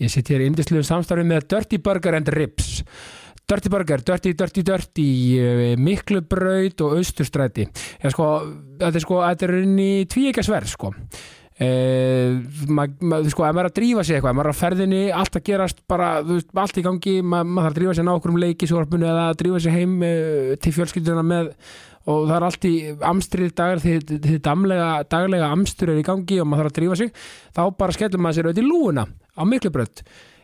Ég sitt hér í indisluðum samstarfi með Dirty Burger and Ribs. Dirty Burger, Dirty, Dirty, Dirty eh, Miklubraut og Austurstræti. Já sko, þetta er sko þetta er inn í tvíekasverð sko. Uh, maður, ma, sko, ef maður er að drífa sig eitthvað, ef maður er að ferðinni allt að gerast bara, veist, allt í gangi maður, maður þarf að drífa sig ná okkur um leiki svorpunni eða að drífa sig heim uh, til fjölskylduna með og það er allt í amstrið dagar því þið daglega amstur er í gangi og maður þarf að drífa sig þá bara skellum maður sér auðvitað í lúuna á miklubrönd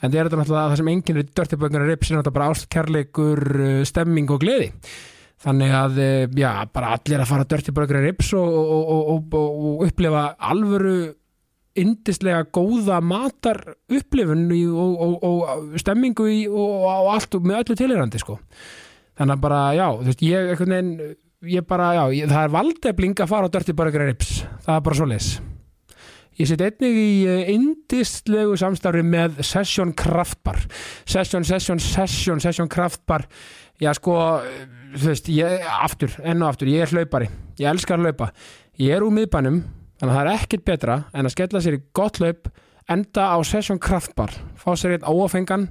en það er þetta náttúrulega það sem enginn er dörtibönguna rips er náttúrulega bara ástkærleikur stemming og gleði. Þannig að, já, bara allir að fara dörtibönguna rips og, og, og, og upplifa alvöru indislega góða matar upplifun og stemmingu í, og allt með öllu tilhyrandi sko. Þannig að bara, já, þú veist, ég veginn, ég bara, já, ég, það er valdefling að fara á dörtibönguna rips. Það er bara svo leis Ég set einnig í indistlegu samstarfi með Session Kraftbar. Session, Session, Session, Session Kraftbar. Já sko, þú veist, ég, aftur, enn og aftur, ég er hlaupari. Ég elskar hlaupa. Ég er úr miðbænum, þannig að það er ekkert betra en að skella sér í gott hlaup, enda á Session Kraftbar. Fá sér einn áafengan,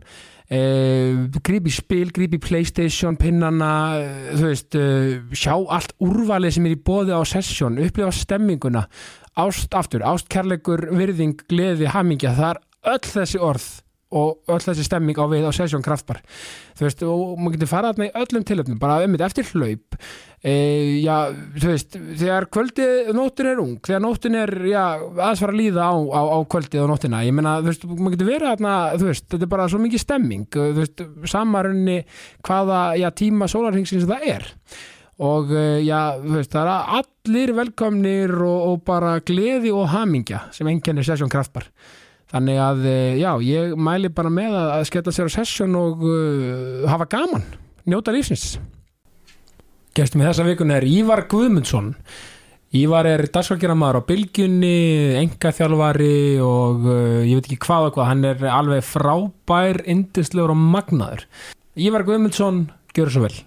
eh, grípi spil, grípi Playstation, pinnana, þú veist, eh, sjá allt úrvalið sem er í bóði á Session, upplifa stemminguna ást aftur, ást, kærleikur, virðing, gleði, hamingja, það er öll þessi orð og öll þessi stemming á við á Session Kraftbar. Þú veist, og maður getur farað þarna í öllum tilöfnum, bara þetta eftir hlaup e, já, þú veist þegar kvöldið, nóttin er ung þegar nóttin er, já, aðeins fara að líða á, á, á kvöldið og nóttina, ég meina þú veist, maður getur verið þarna, þú veist, þetta er bara svo mikið stemming, þú veist, samarunni hvaða, já, tíma sólarhengsins það er og já, þú veist, það er allir velkomnir og, og bara gleði og hamingja sem enginnir Session Kraftbar. Þannig að, já, ég mæli bara með að skella sér á Session og uh, hafa gaman, njóta lífsins. Gestum í þessa vikun er Ívar Guðmundsson. Ívar er dagsfólkjörnamaður á Bilgjunni enga þjálfari og uh, ég veit ekki hvað og hvað, hann er alveg frábær, indislegur og magnaður. Ívar Guðmundsson, gjör svo vel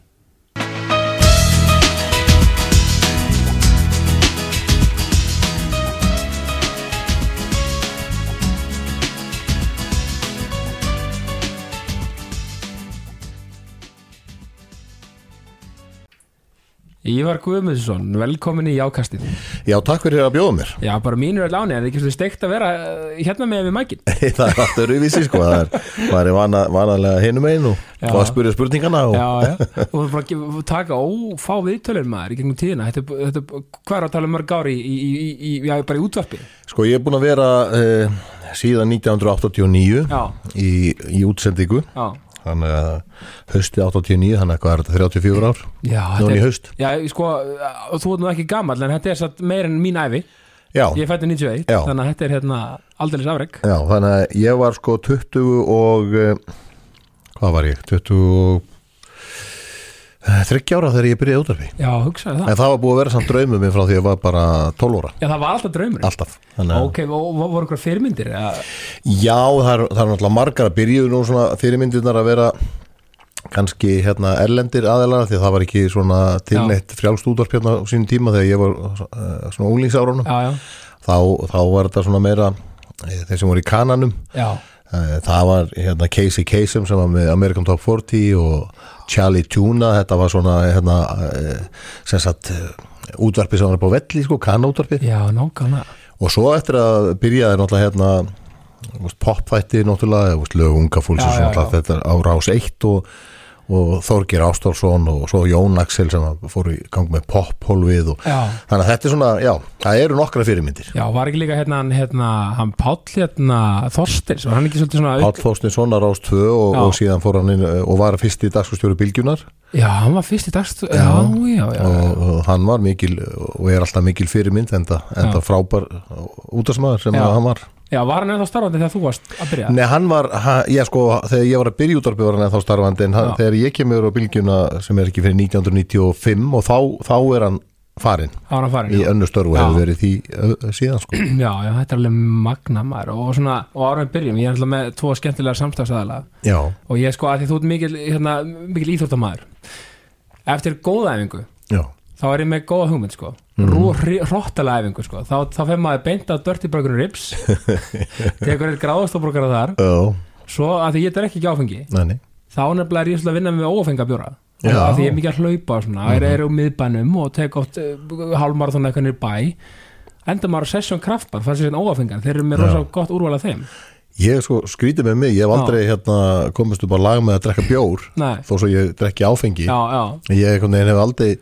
Ívar Guðmundsson, velkomin í Jákastið. Já, takk fyrir að bjóða mér. Já, bara mínur er láni, en það er ekki svo steikt að vera uh, hérna með við mækin? Það er alltaf rauðvísi, sko Það er, það er vana, vanalega hinum einn og, að spyrja spurningana og... Já, já, og bara ekki, taka ófá viðtölur maður í gegnum tíðina. Þetta, þetta, Hvað er að tala um mörg ári í, í, í, í já, bara í útvarpi? Sko, ég er búin að vera eh, síðan 1989 já. í, í útsendingu. Já þannig að hösti 89 þannig að hvað er þetta 34 ár? Já, núna í höst já, sko, þú ert nú ekki gammal en þetta er satt meir en mín æfi já. ég fætti 91, já. þannig að þetta er hérna aldrei afreg já, þannig að ég var sko 20 og hvað var ég, 20 30 ára þegar ég byrjaði útverfi Já, hugsaði það. En það var búið að vera samt draumum minn frá því að ég var bara 12 óra Já, það var alltaf draumur Alltaf Ok, og voru eitthvað fyrirmyndir? Ja. Já, það er, það er náttúrulega margar að byrjuðu nú svona fyrirmyndirnar að vera kannski hérna erlendir aðelara því að það var ekki svona tilneitt frjálst útvarp hérna á sínum tíma þegar ég var uh, svona unglingsárunum. Þá, þá var þetta svona meira þeir sem voru í kananum. Já. Það var hérna Casey Kasem sem var með American Top 40 og Charlie Tuna, þetta var svona hérna, sem sagt útvarpi sem var på velli, sko, kanútvarpi Já, nákvæmlega. Og svo eftir að byrjaði náttúrulega hérna popþætti náttúrulega, lög unga fólks og svona þetta á rás 1 og og Þorgir Ástálsson og svo Jón Axel sem fór í gang með pophólfið og já. þannig að þetta er svona, já, það eru nokkra fyrirmyndir. Já, var ekki líka hérna hérna, hann Páll hérna Þorstins, var hann ekki svolítið svona Páll Þorstins svona Rás 2 og, og síðan fór hann inn og var fyrst í dagskustjóru Bilgjunar Já, hann var fyrst í dagskustjóru, já, já, já, og, og hann var mikil og er alltaf mikil fyrirmynd enda, enda frábær útastmaður sem hann var Já, var hann ennþá starfandi þegar þú varst að byrja? Nei, hann var, ha, ég sko, þegar ég var að byrja útvarpi var hann ennþá starfandi en hann, þegar ég kemur á bylgjuna sem er ekki fyrir 1995 og þá, þá er hann var hann farin, í önnu störfu hefur verið því síðan sko. já, já, þetta er alveg magna maður. Og svona, og ára við byrjum, ég er alltaf með tvo skemmtilega samstagsæðala og ég sko að því þú ert mikil, hérna, mikil íþórtamaður eftir góða æfingu já, þá er ég með góða hugmynd sko. Mm. hróttalega æfingu sko. Þá, þá fer maður beint af Dirty Burger Ribs tekur eitt gráðastofborgara þar. Já, svo að því ég er ekki ekki áfengi næni þá nefnilega er ég að vinna með ófengabjóra. Af því ég er mikið að hlaupa og svona, mm er, er á miðbænum og tek oft uh, hálfmarathon eitthvað niður bæ. Enda maður sessjón kraftbað fannst ég svona óafengan, þeir eru með Já. rosa gott úrval af þeim. Ég sko skrítið með mig, ég hef aldrei hérna, komist upp á lag með að drekka bjór þó svo ég drekki áfengi. Já, já, ég hef aldrei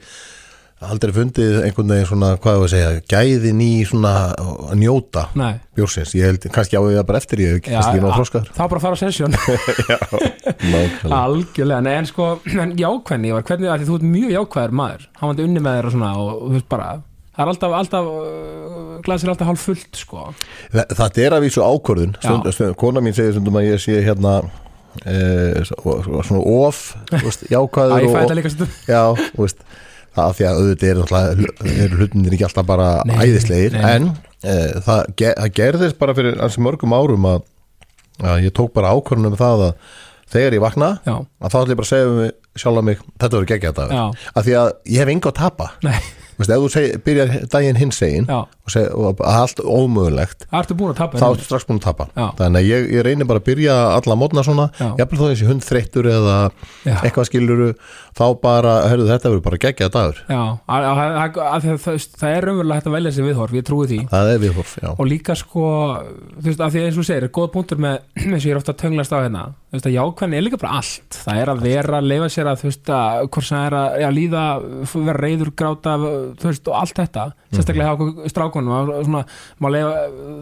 aldrei fundið einhvern veginn svona hvað ég að segja, gæðin í svona að njóta nei. bjórsins, ég held kannski á ég það bara eftir ég, Já, kannski ég ná já. þroskaður. þá bara að fara á sessjón Nákvæmlega. algjörlega, nei en sko en jákvæðni var, hvernig, að því þú ert mjög jákvæður maður hann vandi unni með þér og svona og þú veist bara, það er alltaf, alltaf uh, glasir er alltaf hálf fullt sko. Þa- Þetta er að vísu ákvörðun. Stund, Já. stund, kona mín segir stundum að ég sé hérna e, svona of þú veist, jákvæður að ég fæ þetta líka stundum. Já, þú veist það því að auðvitað er eru hlutinir ekki alltaf bara Nei, æðislegir nei. en e, það, ge, það gerðist bara fyrir ansi mörgum árum að, að ég tók bara ákvörðun um það að þegar ég vakna já, að þá ætlum ég bara að segja sjálf mig þetta verður geggja þetta Já. af því að ég hef enga að tapa. Nei, Vist, ef þú seg, byrjar daginn hins egin já og, allt ómögulegt. Þá ertu strax búin að tapa. Já. þannig að ég, ég reynir bara að byrja alla mótna svona. Já. jafnvel þó þessi hund þreyttur eða Já. eitthvað skiluru þá bara, herru þetta verður bara geggjað dagur. Já, að, að, að, að, að, það, það er raunverulega hægt að velja sér viðhorf, ég trúi því. Það er viðhorf, já, og líka sko, þú veist, af því eins og segir góð punktur með, eins og ég er ofta að tönglast á hérna þú veist að jákvæðin er líka bara allt. Það er að vera, leifa sér að þú veist að hvort sem það er að líða, vera reyður gráta, þú veist, og allt þetta sérstaklega hjá okkur strákunum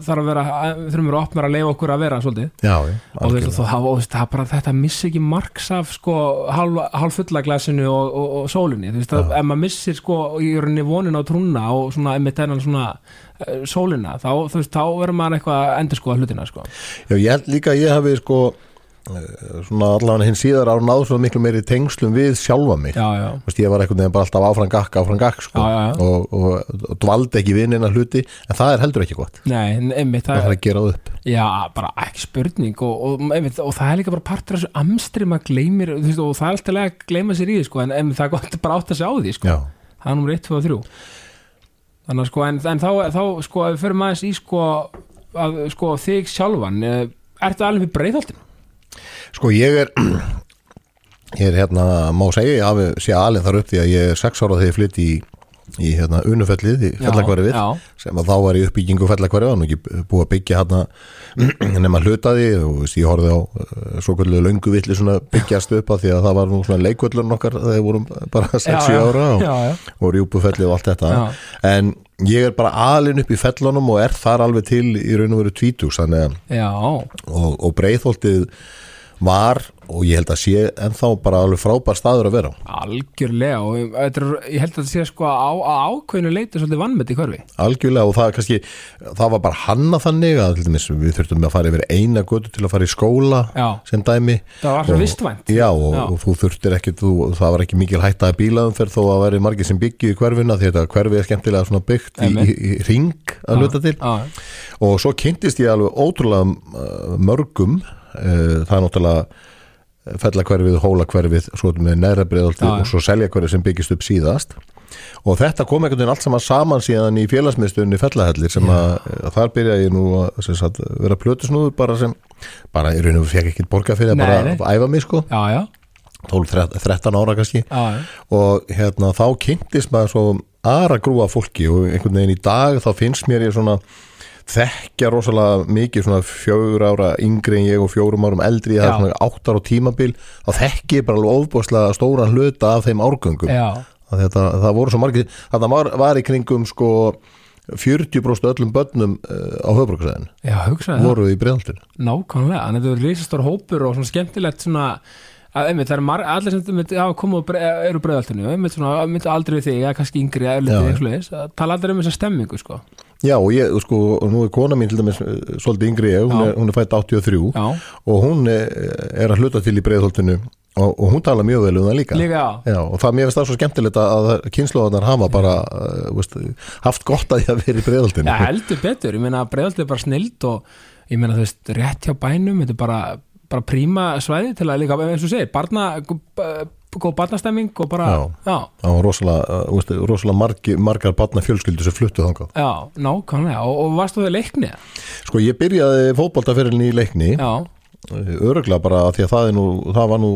þarf að vera þurfum við að opna að leifa okkur að vera svolítið. Já, já og þú veist, er bara þetta missi ekki marks af sko hálf, hálf fulla glasinu og, og, og sólinni. Þú veist, að, ef maður missir sko í rauninni vonin á trúna og svona einmitt þennan svona uh, sólina, þá, þú veist, þá verður maður eitthvað að endur sko hlutina sko. Já, ég held líka að ég hafi sko eh, svona allan hinn síðar á náðu svo miklu meiri tengslum við sjálfa mig. Já, já, Vist, ég var einhvern veginn bara alltaf áfram gakk, áfram gakk sko, Já. Og, og, og dvaldi ekki vinnina hluti en það er heldur ekki gott. Nei, einmitt það það, þarf að gera upp. Já, bara ekki spurning og, og, einmitt, og það er líka bara partur af þessu amstri maður gleymir, þú veist, og það er alltaf lega að gleyma sér í því sko, en, en það er gott bara átt að sjá því sko. Það er nummer 1, 2 og 3 þannig að sko en, en þá, þá sko ef við förum aðeins í sko að sko þig sjálfan eh, ertu alveg við breiðholtinu? Sko ég er ég er hérna, má segja ég hafi sé alveg þar upp því að ég er sex ára þegar ég flytt í, í hérna unufellið í fellakvarfið sem að þá var ég uppbyggingu fellakvarfið og ekki búið að byggja hérna nema hlutaði og ég horfði á uh, svo kvöldu löngu villi svona byggjast upp að því að það var nú svona leikvöllun okkar þegar vorum bara 6-7 ára og, já, og rjúpufellið og allt þetta. Já. en ég er bara alin upp í fellunum og er þar alveg til í raun og veru já, og, og breiðholtið var og ég held að sé ennþá bara alveg frábær staður að vera algjörlega og er, ég held að þetta sé sko á, á ákveðinu leiti svolítið vannmett í hverfi. Algjörlega og það kannski það var bara hanna þannig að við þurftum að fara yfir eina götu til að fara í skóla já, sem dæmi. Það var Og- vistvænt. Já, og, Já. og þú þurftir ekki, þú, það var ekki mikil hætta að bílaðumferð þó að veri margir sem byggju í hverfina því þetta hverfi er skemmtilega svona byggt í, í, í ring að hluta til. Já, og svo kynntist ég alveg ótrúlega uh, mörgum það er náttúrulega fellakverfið, hólakverfið, svo breiðoltið Já, já. og svo seljakverfið sem byggist upp síðast og þetta kom einhvern veginn allt saman saman síðan í félagsmiðstunni fellahellir sem að, að þar byrja ég nú að sagt, vera plötusnúður bara sem bara í raun og fekk ekki borga fyrir að bara nei. æfa mig sko já, já, 12-13 ára kannski já, já. og hérna þá kynntist maður svo aðra grúa fólki og einhvern veginn í dag þá finnst mér ég svona þekkja rosalega mikið svona fjögur ára yngri en ég og fjórum árum eldri það Já. er svona áttar á tímabil þá þekki ég bara alveg ofbúslega stóran hluta af þeim árgöngum. Að þetta, það voru svo margir þetta var, var í kringum sko 40% öllum börnum uh, á höfbruksæðinu já hugsaði það voru í breiðaltinu Nákvæmlega, en þetta er risastór hópur og svona skemmtilegt svona að einmitt, það er allir sem einmitt, hafa komið og eru breiðaltinu, einmitt svona, einmitt aldrei við þig, eða kannski yngri eða að tala aldrei um þessa stemmingu sko. Já, og ég, sko, og nú er kona mín til dæmis eh, svolítið yngri hún er, hún er fætt 83 Já, og hún er, er að hluta til í breiðholtinu og, og hún tala mjög vel um það líka. líka já og það mér finnst það svo skemmtilegt að kynnslóðanar hafa bara uh, veist, haft gott að því að vera í breiðholtinu. Já, heldur betur, ég meina breiðaldi er bara snild og ég meina þú veist, rétt hjá bænum þetta er bara, bara príma svæði til að líka, eins og þú segir, barna góð barnastemming og bara Já. já, var rosalega, uh, veist, rosalega margi, margar barna fjölskyldu sem fluttu þangað. já, nákvæmlega og, og varstu þau leikni? Sko, ég byrjaði fótboltaferilin í leikni, Já, öruglega bara af því að það, nú, það var nú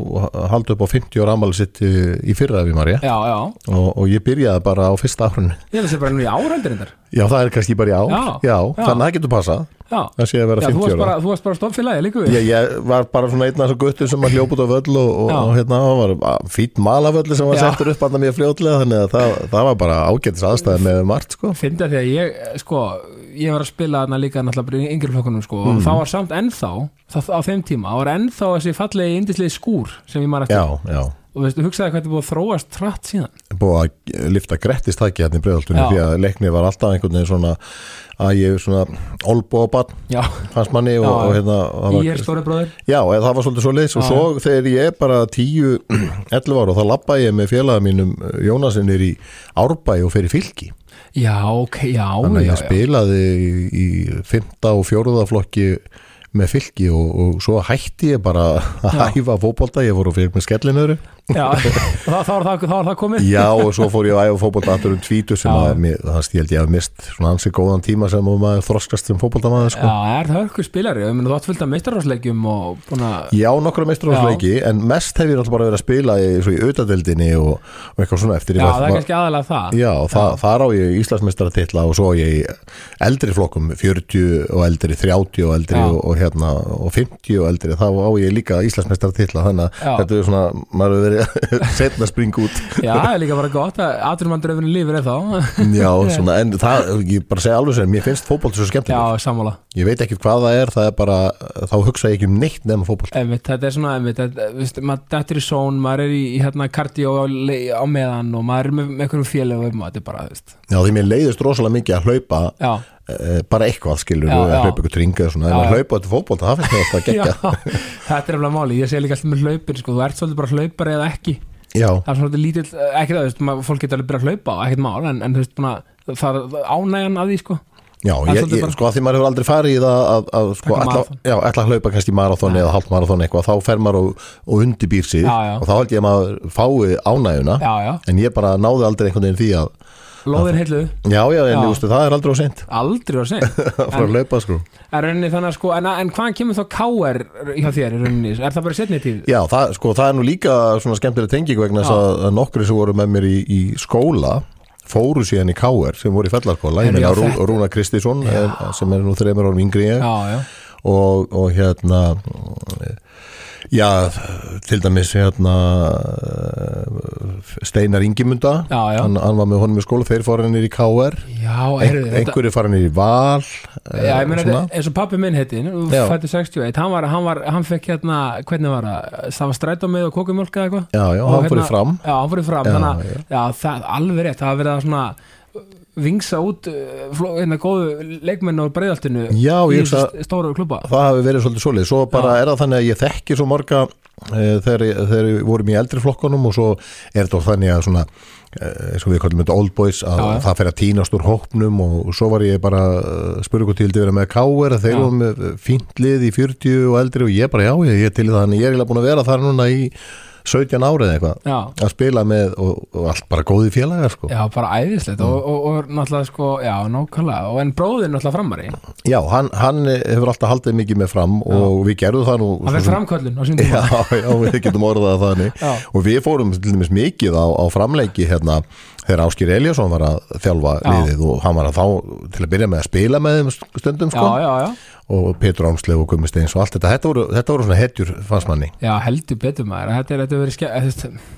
haldið upp á 50 ára ammali sitt í í fyrra ef ég já, já og, og ég byrjaði bara á fyrsta held að það sé bara nú í áraldir endar Já, það er kannski bara í ár. Já, Já, já. þannig að það getur passað. Já, Það sé að vera já þú 50 varst ára. bara, þú varst bara stofnfélagi líka við Ég, ég var bara svona einn af þessu guttur sem að hljópa út á völl og, og, Já. hérna það var fýtt malavölli sem var Já. settur upp annað mjög fljótlega þannig að það, það var bara ágætis aðstæði með margt sko. Fyndi að því að ég, sko, ég var að spila þarna líka náttúrulega í yngri flokkunum, sko Mm. og það var samt ennþá, það, á þeim tíma það var ennþá þessi fallegi indislegi skúr sem ég man eftir. Já, já. Og veistu, hugsaði hvað þetta búið að þróast trætt síðan? Búið að lifta grettistæki hérna í bregðaltunni því að leikni var alltaf einhvern veginn svona að ég er svona olbóabann hans manni og, og hérna ég er stóri bróðir. Já, það var svolítið svo leiðis og svo þegar ég er bara 10-11 ára og þá labba ég með félaga mínum Jónasinnir í Árbæ og fer í fylki Já, ok, já, þannig að ég spilaði í, í fymta og fjóruða flokki með fylki og, og svo hætti ég bara að Já. hæfa fótbolta, ég og fyrir með skellinöðru já. þá, var það, var það komið. Já og svo fór ég að æfa fótbolta aftur um tvítu sem að það stíld ég hef mist svona ansi góðan tíma sem að maður þroskast sem fótboltamaður sko. Já, er það hörku spilari, þú átt fullt af búin að Já, nokkra meisturásleiki en mest hef ég náttúrulega bara verið að spila í, í auðadeldinni og, og eitthvað svona eftir. Já, það er kannski aðalega það. Já, það, þar á ég Íslandsmeistaratitla og svo á ég í eldri flokkum 40 og eldri, 30 og eldri og, og, hérna, og 50 og eldri þá á ég líka Íslandsmeistaratitla þannig að þetta er svona, maður hefur verið setna að springa út. Já, það er líka bara gott að aðrumandröfinu lífur er þá Já, svona, en það, ég bara segja alveg sem mér finnst fótbolt svo skemmtileg Já, sammála. Ég veit ekkert hvað það er, það er bara þá hugsa ég ekki um neitt nefn fótbolt Einmitt, þetta er svona, einmitt, þetta, maður dættur í són, maður er í, hérna kardió á, á meðan og maður er með, með einhverjum félögum þetta er bara, þú veist. Já, því mér leiðist rosalega mikið að hlaupa Já, bara eitthvað skilur Já, já. hlaupa ykkur tringa svona, Já, að hlaupa þetta fótbolt, það finnst alltaf já, gegja þetta er alveg máli ég segi líka alltaf með hlaupin, sko, þú ert svolítið bara hlaupari eða ekki, Já, það er svona lítill ekki það, veist, fólk getur alveg byrjað að hlaupa ekkert mál, en, en veist, búna, það er ánægjan að því, sko. Já, ég, svolítið ég, bara- sko að því maður hefur aldrei farið í það að, að sko, ætla, að hlaupa kannski marathon eða hálft marathon eitthvað, þá fer maður og, og undirbýr sig Já, já. og þá held ég að maður fái ánægjuna Já, já, en ég bara náði aldrei einhvern veginn því að lóðir heitlu já, já, en Já. veistu, það er aldrei á seint. Aldrei að fara að hlaupa sko. En rauninni þannig sko, en, en hvaðan kemur þá KR hjá þér í rauninni? Er það bara setni tíð? Já, það, sko, það er nú líka svona skemmtileg tenging vegna þess að, nokkri sem voru með mér í, í skóla fóru síðan í KR sem voru í fellarskóla, ég meina Rú, Rúna Kristísson er, sem er nú þreymur árum yngri og, og hérna já, til dæmis hérna Steinar Ingimunda. Já, já. Hann, hann var með honum í skóla, þeir fóru hann í KR já, Ein, einhverju fara hann í Val eh, Já, ég meina, svona. þetta- eins og pappi minn heiti fættu 61, hann var, hann var, hann fekk hérna hvernig var það, það var strætó með og kókumjólk eða eitthvað? Já, já, Og hann fór hérna- í fram. Já, hann fór í fram, þannig að, alveg rétt, það var verið að svona vingsa út fló- hérna góðu leikmenn á breyðaltinu Já, í þessu stóru klubba það hafi verið svolítið svolítið svo bara er það þannig að ég þekki svo marga e, þegar, þegar við vorum í eldri flokkunum og svo er þetta þannig að svona e, eins og við kallum þetta old boys að Já, já. það fer að tínast úr hópnum og svo var ég bara ykkur til að vera með káir að þeir Já. voru með fínt lið í 40 og eldri og ég bara já, ég er til það en ég er eiginlega búin að vera þar núna í 17 árið eitthvað Já, að spila með og, og allt bara góði félagar sko. já, bara æðislegt og, og, og náttúrulega sko, já, nákvæmlega. Og en bróðin náttúrulega framari. Já, hann, hann hefur alltaf haldið mikið með fram og við gerðum það nú hann verð framköllun á sín tíma. Já, já, við getum orðað þannig. Já. og við fórum til dæmis mikið á, á framleiki hérna þegar Áskir Eliasson var að þjálfa Já. liðið og hann var að þá til að byrja með að spila með þeim stundum sko. Já, já, já, og Petur Ámsleif og Gummi Steins og allt þetta. Þetta voru, þetta voru svona hetjur fannst manni. Já, heldur betur maður. Þetta er, þetta er verið ske,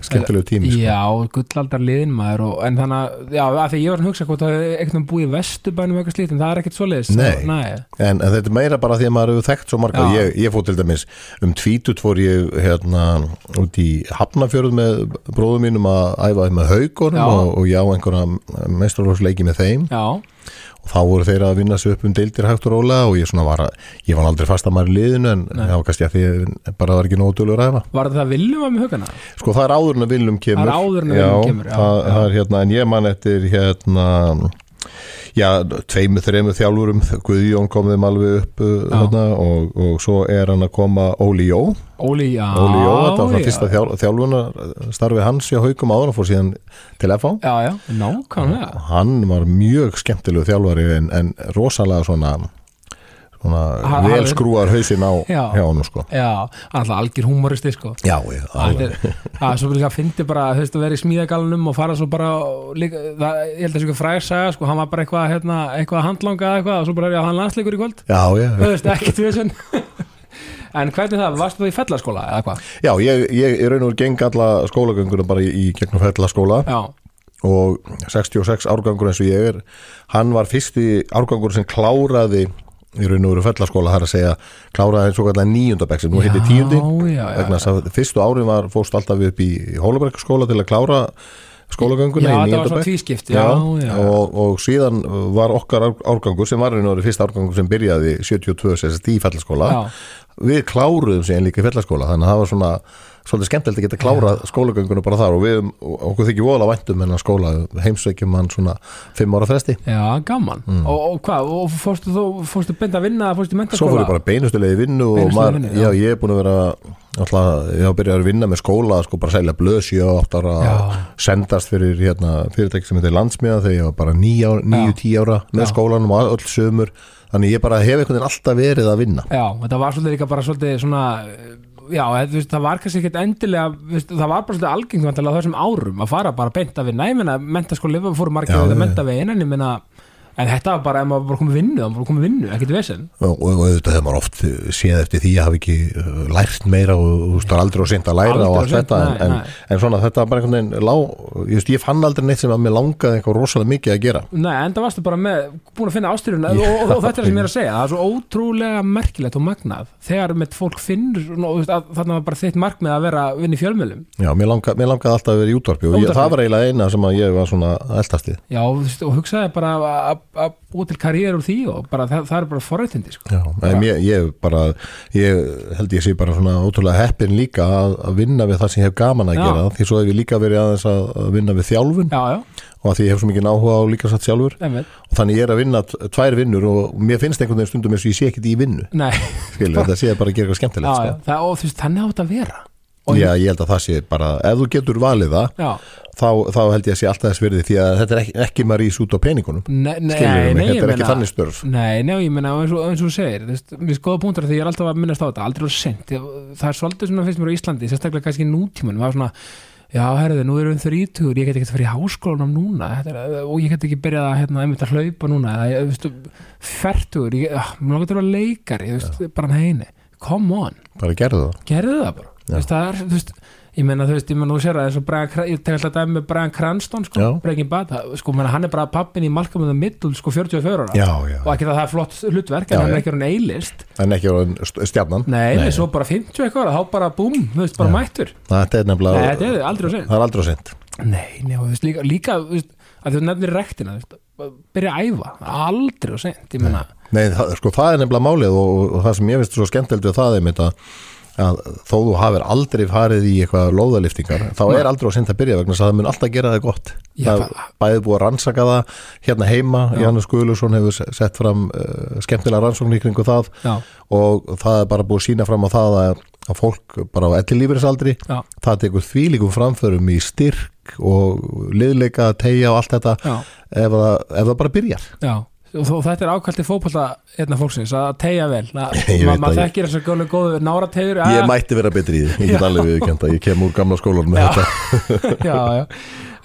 skemmtilegu tími sko. Já, gullaldar liðin maður og, en þannig að, já, að því ég var að hugsa hvort það er eitthvað búið í vesturbænum eitthvað slíkt en það er ekkert svoleiðis Nei. Nei. en, en þetta er meira bara því að maður hefur þekkt svo marga. Ég, ég fór til dæmis um tvítut fór ég hérna út í Hafnafjörð með bróðum mínum að æfa með haugunum og, og já einhverja mestrarlósleiki með þeim. Já, og þá voru þeir að vinna sig upp um deildir hægt og rólega og ég var að, ég var aldrei fast að maður í liðinu en það var kannski að því bara var ekki nógu dölur að hefa Var það viljum að með hugana? Sko það er áður en að Viljum kemur Það er að Willum kemur, já, það, já. það er hérna, en ég man eftir hérna Já, tveimur, þreimur þjálfurum Guðjón kom þeim alveg upp uh, Já. hérna, og, og svo er hann að koma Óli Jó. Óli, Jó, þetta var það fyrsta þjál, þjálfuna starfið hans hjá haukum áður og fór síðan til FH Já, já, nákvæmlega. Hann var mjög skemmtilegu þjálfari en, en rosalega svona Ha- vel hafði- skrúar hausinn á Já. hjá hann sko. Já, hann er alltaf algjör húmoristi sko. Já, ég, Það alveg. Er, að svo líka fyndi bara þú veist að vera í smíðagalunum og fara svo bara líka, það, ég held að þessu ekki fræðsaga sko, hann var bara eitthvað, hérna, eitthvað handlanga eða eitthvað og svo bara er hann landsleikur í kvöld. Já, já, þú veist, ekkert við þessan en hvernig það, varstu það í fellaskóla eða hvað? já, ég, ég er raun og geng alla skólagönguna bara í, í gegnum fellaskóla. Já, og 66 árgangur eins og ég er hann var fyrsti árgangur sem kláraði í raun og veru fellaskóla það er að segja kláraði eins og kallar nýjundabæk sem nú heitir tíundi vegna þess að fyrstu árin var fórst alltaf upp í Hólabergskóla til að klára skólagönguna Já, í já. Og, og síðan var okkar ár- árgangur sem var einu orðið fyrsta árgangur sem byrjaði 72 sérst í fellaskóla Já. við kláruðum síðan líka í fellaskóla þannig að það var svona svolítið skemmtilegt að geta klárað skólagönguna bara þar og við okkur þykir vola væntum hennar skóla heimsveikjum hann svona fimm ára fresti Já, gaman og, og hvað, og fórstu þú, fórstu beint að vinna fórstu í Mm. Svo fór mentaskóla? ég bara beinustulegi vinnu og maður, vinnu, já. já. ég er búin að vera alltaf, ég hafa byrjað að vinna með skóla sko bara selja blöð 7 og 8 ára Já. sendast fyrir hérna, fyrirtæki sem heitir landsmiða þegar ég var bara 9-10 ára með skólanum og öll sömur þannig ég bara hef einhvern veginn alltaf verið að vinna Já, þetta var svolítið líka bara svolítið svona Já, veist, það var kannski ekkert endilega veist, það var bara svolítið algengt á þessum árum að fara bara beint að vinna, ég meina mentaskóli fóru margir að menta veginn en ég meina, en þetta var bara ef maður bara komið vinnu, þá var bara komið vinnu, ekkert vesen. Og, og auðvitað hefur maður oft séð eftir því að hafa ekki uh, lært meira og þú veist, það er aldrei og seint að læra og allt þetta en, nei, en, nei. en svona þetta var bara einhvern veginn lá, ég, ég fann aldrei neitt sem að mér langaði eitthvað rosalega mikið að gera. Nei, en það varstu bara með, búin að finna ástyrjun og, og, og, þetta er það sem ég er að segja, það er svo ótrúlega merkilegt og magnað, þegar með fólk finnur, þarna var bara þitt markmið að vera að vinna í fjölmjölum Já, mér, langa, langaði alltaf að vera í útvarpi og ég, það var eiginlega eina sem að ég var svona eldast í Já, og hugsaði bara að- að búa til karriér úr því og bara, það, það er bara forrættindi sko. Ég, ég bara ég held ég sé bara svona ótrúlega heppin líka að, að vinna við það sem ég hef gaman að Já. gera. Því svo hef ég líka verið aðeins að, vinna við þjálfun. Já, já, og að því ég hef svo mikið áhuga á líka satt sjálfur. Einmitt. Og þannig ég er að vinna tvær vinnur og mér finnst einhvern veginn stundum eins og ég sé ekkert í vinnu. Skilur, þetta sé bara að gera eitthvað skemmtilegt já, sko. það, og þú veist, þannig átt að vera Já, ég held að það sé bara, ef þú getur valið það þá, þá held ég að sé alltaf þess virði því að þetta er ekki, ekki maður ís út á peningunum. Nei, nei, skilur nei, mig, þetta er ekki þannig störf. Nei, nei, ég meina, eins og, eins og þú segir Mér skoða punktur því ég er alltaf að minnast á þetta Aldrei á sent, það er svolítið svona fyrst mér á Íslandi Sérstaklega kannski nútíman Það var svona, já, herðu, nú erum við þrítugur Ég get ekki að fara í háskólanum núna er, Og ég get ekki byrjað að, hérna, einmitt að hlaupa núna Eða, ég, ah, bara neini Come on, bara gerðu það. Gerðu það bara. Þú veist, það er, þú veist Ég meina, þú veist, ég meina, þú sér það og Brian, Cran- ég tek alltaf dæmi með Brian Cranston, sko, Já. Breaking Bad, það- sko, meina, hann er bara pappin í Malcolm in the Middle, sko, 44 ára. Já, já, og ekki það það er flott hlutverk Já, en hann er já. ekki orðin eilist en ekki orðin st- stjarnan. Nei, nei, svo bara 50 eitthvað þá bara búm, þú veist, bara Já. mættur. Þetta er nefnilega nei, þetta er aldrei að segja það er aldrei á sent nei, nei, og þú veist, líka, líka þú veist, að þú nefnir rektina, þú veist, byrja að æfa aldrei að segja, ég meina. Nei, það, sko, það að, þó þú hafir aldrei farið í eitthvað lóðaliftingar þá er aldrei á sent að byrja vegna þess að það mun alltaf gera það gott. Já, það er bæðið búið að rannsaka það hérna heima, Já. Janus Guðlusson hefur se- sett fram uh, skemmtilega rannsókn í kringu það já, og það er bara búið að sína fram á það að, að fólk bara á já, það tekur þvílíkum framförum í styrk og liðleika, tegja og allt þetta ef það, ef það bara byrjar og þó- þetta er ákvælt í fótbolta hérna fólksins að tegja vel. Að, maður þekkir þessar góðu, góðu nárategur Ég mætti vera betri í því, ég get alveg viðkjönda ég kem úr gamla skólanum með Já. þetta. Já, já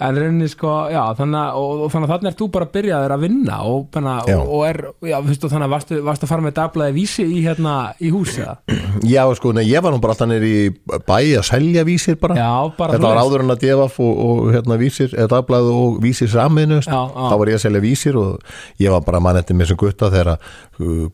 en rauninni sko, já, þannig að og, og þannig að þannig er þú bara byrjaður að vinna og, bena, Já. og, og er, já, þú veist, og þannig að varstu, varstu að fara með dablaði vísi í hérna, í húsi eða? Já, sko, nei, ég var nú bara alltaf í bæ að selja vísir bara Já, bara Þetta var áður en að devaf og, og hérna vísir, eða dagblæð og vísir saminu þá var ég að selja vísir og ég var bara mann eftir með sem gutta þegar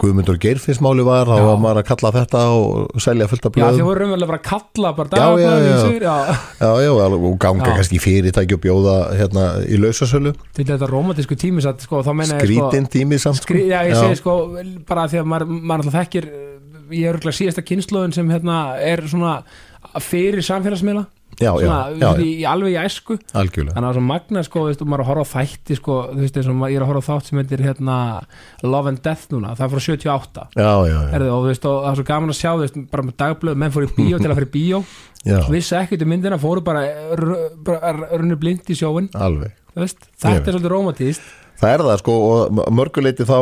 Guðmundur Geirfinnsmáli var, þá Já. var maður að kalla þetta og selja fullt af Já, þið blöðum voru raunverulega bara að kalla bara Já, já, já. já, Já, já, og ganga Já. kannski fyrirtæki og bjóða hérna í lausasölu til þetta romantísku tími satt, sko, meina ég sko, tími samt sko. skrí, já, ég segi sko bara því að maður, maður alltaf þekkir ég er örgulega síðasta kynnslóðin sem hérna er svona fyrir samfélagsmiðla já, já, svona, já, í, í alveg í æsku. Algjörlega. Þannig að magna sko, veist, maður að horfa á þætti sko, veist, ég er að horfa á þátt sem heitir hérna, Love and Death núna, það er frá 78 já, já, já, Herðu, og, veist, og það er svo gaman að sjá bara með dagblöð, menn fóru í bíó til að fyrir bíó. Já. Vissi ekkert um myndina, fóru bara, r- bara runnu blind í sjóin alveg. Þetta er svolítið romantíst Það er það sko og mörguleiti þá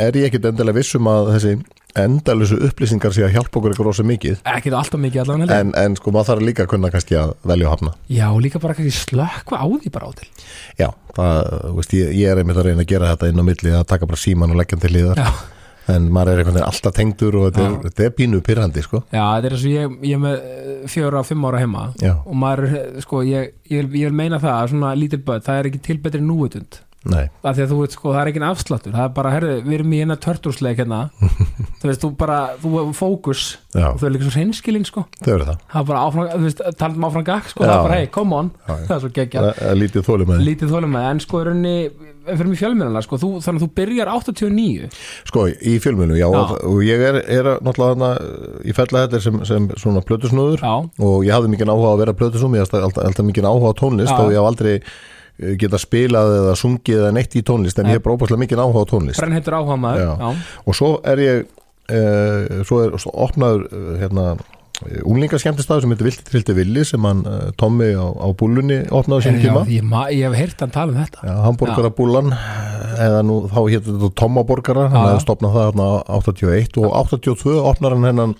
er ég ekkit endilega vissum að þessi endalusu upplýsingar sé að hjálpa okkur ykkur rosa mikið. Ekkert alltaf mikið allavega en, en sko maður þarf líka að kunna kannski að velja og hafna. Já, og líka bara kannski slökkva á því bara á til. Já, það, veist, ég, ég er einmitt að reyna að gera þetta inn á milli að taka bara síman og leggja hann til liðar já, en maður er einhvern veginn alltaf tengdur og þetta er, þetta er pínu pyrrandi sko. Já þetta er eins og ég, ég er með eh, fjögur á fimm ára heima Já, og maður, eh, sko, ég, ég, vil, ég vil meina það að svona lítil börn, það er ekki til betri núutund af því að þú veit sko, það er ekki afsláttur það er bara, herðu, við erum í hérna törtursleik hérna. Þú veist, þú bara, þú er fókus. Þau er líka svo hreinskilin sko. Þau eru það. Það er bara áfram, þú veist, talum áfram gakk sko, Já. það er bara, hey, come on, Já, það er svo geggja Það er lítið þólum með lítið þólum með, en sko er henni fyrir mig fjölmjörnlega, sko, þú, þannig að þú byrjar 89, Sko, í filminu, já, Já. Og, og ég er, er að- náttúrulega þarna í fella þetta sem, sem svona plötusnúður. Já, og ég hafði mikið áhuga að vera plötusnúð ég hafði alltaf, alltaf mikið áhuga á tónlist Já. og ég haf aldrei geta spilað eða sungið eða neitt í tónlist en ég hef brópaslega mikið áhuga á tónlist. Brennheitur áhuga maður og svo er ég uh, svo er svo opnaður uh, hérna unglingaskemmtistæður sem heitir Vilti Trilti Villi sem hann uh, Tommi á, á búlunni opnaði sínum tíma. ég, ég hef heyrt hann tala um þetta. Já, Hamburgerabúlan eða nú þá hétt þetta Tommaborgara hann hefði stopnað það hérna 81 og 82 opnar hann hennan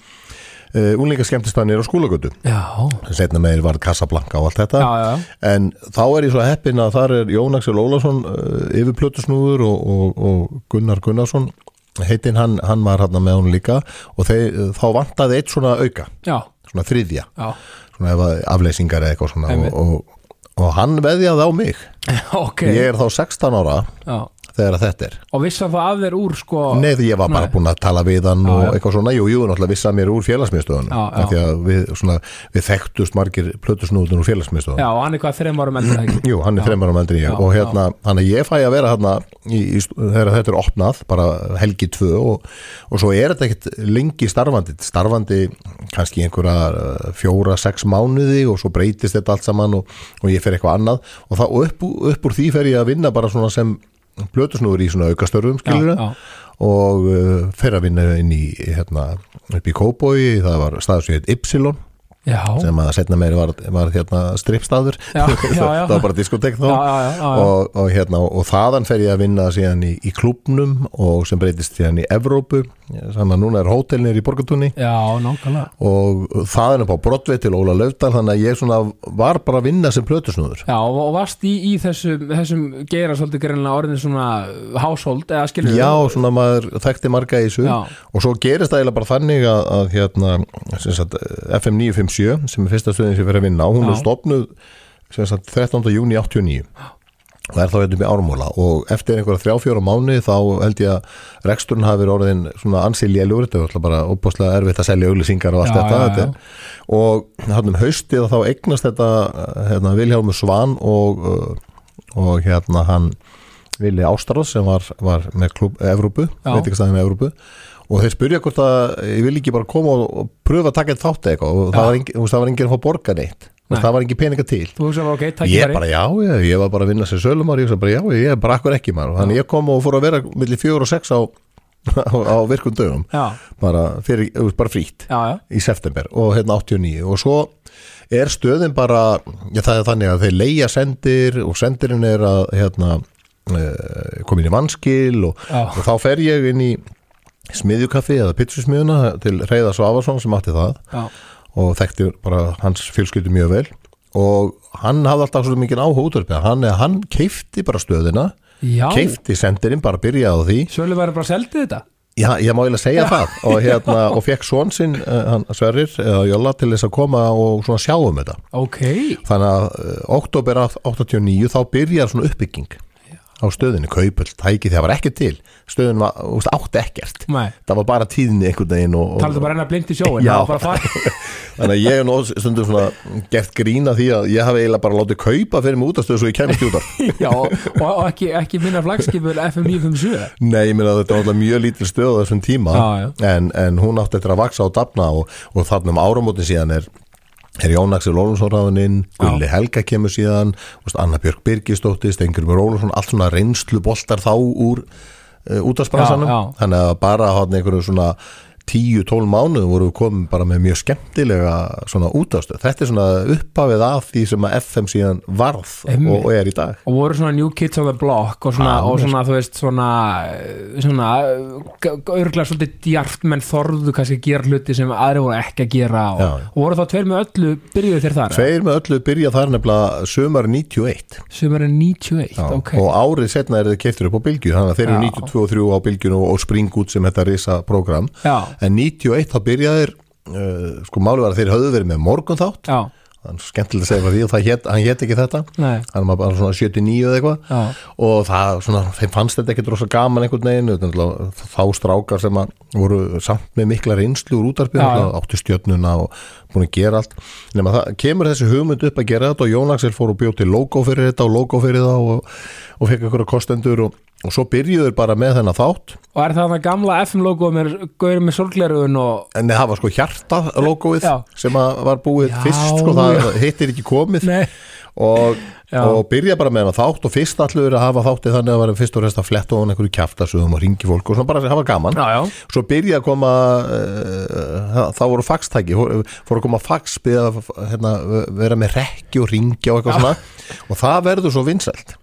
uh, unglingaskemmtistæðnir á skólagötu sem setna meir var Casablanca og allt þetta. Já, já, en þá er ég svo heppin að þar er Jón Axel Ólafsson uh, yfir plötusnúður og, og, og Gunnar Gunnarsson. Heitinn hann, hann var hann með hún líka og þeir, þá vantaði eitt svona auka já, svona þriðja, já. svona afleysingar eða eitthvað svona og, og, og hann veðjaði á mig. Ok, ég er þá 16 ára já þegar þetta er. Og vissan það af þér úr sko því ég var bara Nei. búin að tala við hann Já, og eitthvað svona, jú, jú, náttúrulega vissi að mér úr félagsmiðstöðunum. Því að við, svona, við þekktust margir plötusnúðun úr félagsmiðstöðunum. Já, og hann er hvað það ekki Jú, hann er á eldri ég. Já, og hérna, hann að ég fæ að vera hérna þegar þetta er opnað, bara helgi tvö og, og svo er þetta ekkert lengi starfandi, starfandi kannski einhverja uh, fjóra, sex mánuði og svo breytist þetta allt saman og, og ég fer eitthvað annað. Og, það, upp, upp úr því fer ég að vinna bara svona sem blötusnúður í svona aukastörfum skilur já, og uh, fer að vinna inn í hérna, upp í Kóbói, það var heit Ypsilon já, sem að setna meiri var, var hérna strippstaður Já, já, já. það var bara diskotek já, já, já, já, já. og, og, hérna, og þaðan fer ég að vinna síðan í, í klubnum og sem breytist síðan í Evrópu þannig að núna er hótelnir í Borgatúni og það er upp á Broadway til Óla Löfdal þannig að ég var bara að vinna sem plötusnúður. Já, og varst í, í þessum, þessum gera svolítið greinlega orðin svona household, eða skilur Já, svona maður þekkti marga í þessu. Já. og svo gerist það eiginlega bara þannig að, að hérna, sem sagt, FM 957 sem er fyrsta stöðin sem ég fyrir að vinna á, hún er sagt, 13. júni 89 og er þá hérna upp í ármúla og eftir einhverja þrjá fjóra mánu þá held ég að reksturinn hafi verið orðin svona ansi lélugur, þetta er alltaf bara opbáslega erfitt að selja auglýsingar og allt Já, þetta, já, þetta er- og hann um haustið þá eignast þetta hérna, Vilhjálmur Svan og, uh, og hérna hann Vili Ástaróð sem var, var með klub Evrópu, Já. veitingastæðinu Evrópu og þeir spurja hvort að ég vil ekki bara koma og, og pröfa að taka eitt þátt eitthvað og það Já. var, enginn að fá borga neitt Nei. og það var engin peninga til. Þú hugsa bara, ok, takk ég bara já, ég, ég var bara að vinna sem sölumar ég bara já, ég er bara akkur ekki maður. Þannig ég kom og fór að vera millir fjögur og sex á, á, á virkum dögum. Bara, fyrir, bara frýtt í september og hérna 89 og svo er stöðin bara já, það er þannig að þeir leia sendir og sendirinn er að hérna, uh, komin í vanskil og, og þá fer ég inn í smiðjukaffi eða pitsusmiðuna til Reyða Svavarsson sem átti það. Já, og þekkti bara hans fjölskyldu mjög vel. Og hann hafði alltaf svo mikið áhuga útverfið hann, hann keifti bara stöðina já. keifti sendirinn, bara byrjaði á því. Sölu væri bara seldið þetta? Já, ég má eiginlega segja það. Og, hérna, og fekk svon sinn, uh, hann Sverrir eða Jóla til þess að koma og svona sjá um þetta. Ok, þannig að uh, oktober 89 þá byrjar svona uppbygging á stöðinni, kaupull, tæki þegar var ekki til. Stöðin var, þú veist, átti ekkert. Nei, það var bara tíðinni einhvern veginn talaðu bara enn að blind í sjóin það þannig að ég hef nú stundum svona gert grína því að ég hafi eiginlega bara látið kaupa fyrir mig útastöðu svo ég kemist út af Já, og, og ekki, ekki minna flagskipur FM 957 Nei, ég meina þetta var alltaf mjög lítil stöð á þessum tíma. Já, já. En, en hún átti eftir að vaksa og dafna og, og þarna um áramótin síðan er er Jón Axel Ólafsson ráðuninn Gulli Helga kemur síðan. Anna Björk Birgisdóttir, Stengur Mjör Ólafsson allt svona reynslu boltar þá úr uh, útasbransanum, Já, já. þannig að bara hann einhverju svona 10-12 mánuðum voru við komin bara með mjög skemmtilega svona útastöð, þetta er svona upphafið af því sem að FM síðan varð Einmitt. og, er í dag. Og voru svona New Kids on the Block og svona, Já, og svona þú veist, svona svona, örgulega svolítið djarft menn þorðu kannski að gera hluti sem aðri voru ekki að gera og, og voru þá tveir með öllu byrjuðu þér þar Tveir með öllu byrja þar nefnilega sömar 91 sem er 91, Já, ok. og árið setna er þið keiftur upp á bylgju þannig að þeir eru Já. 92 og 3 á bylgjun og, og spring út sem þetta risa program. Já, en 91 þá byrjaðir uh, sko máli var að þeir höfðu verið með morgun þátt já, þannig skemmtilega að segja frá því og það hét, hann hét ekki þetta. Nei. Hann var bara svona 79 eða eitthvað. Og það svona, þeim fannst þetta ekki rosa gaman einhvern veginn, þá strákar sem voru samt með mikla reynslu úr já. áttu stjörnuna og búin að gera allt. Nema það kemur þessi hugmynd upp að gera þetta og Jón Axel fór og bjóð til logo fyrir þetta og logo fyrir það og, og fekk einhverja kostendur og, og svo byrjuður bara með þennan þátt. Og er það það gamla FM logo með gauður með sorglerugun og en það var sko hjarta logoið Já. sem var búið Já, fyrst sko, það hittir ekki komið. Nei, og, og byrja bara með hennar þátt og fyrst allur að hafa þáttið þannig að vera fyrst og rest að fletta ofan einhverju kjaftasöðum og ringi fólk og svona bara hafa gaman. Já, já, svo byrja að koma uh, þá voru faxtæki fór, fór að koma fax byrja að hérna, vera með rekki og ringja og eitthvað svona. Og það verður svo vinsælt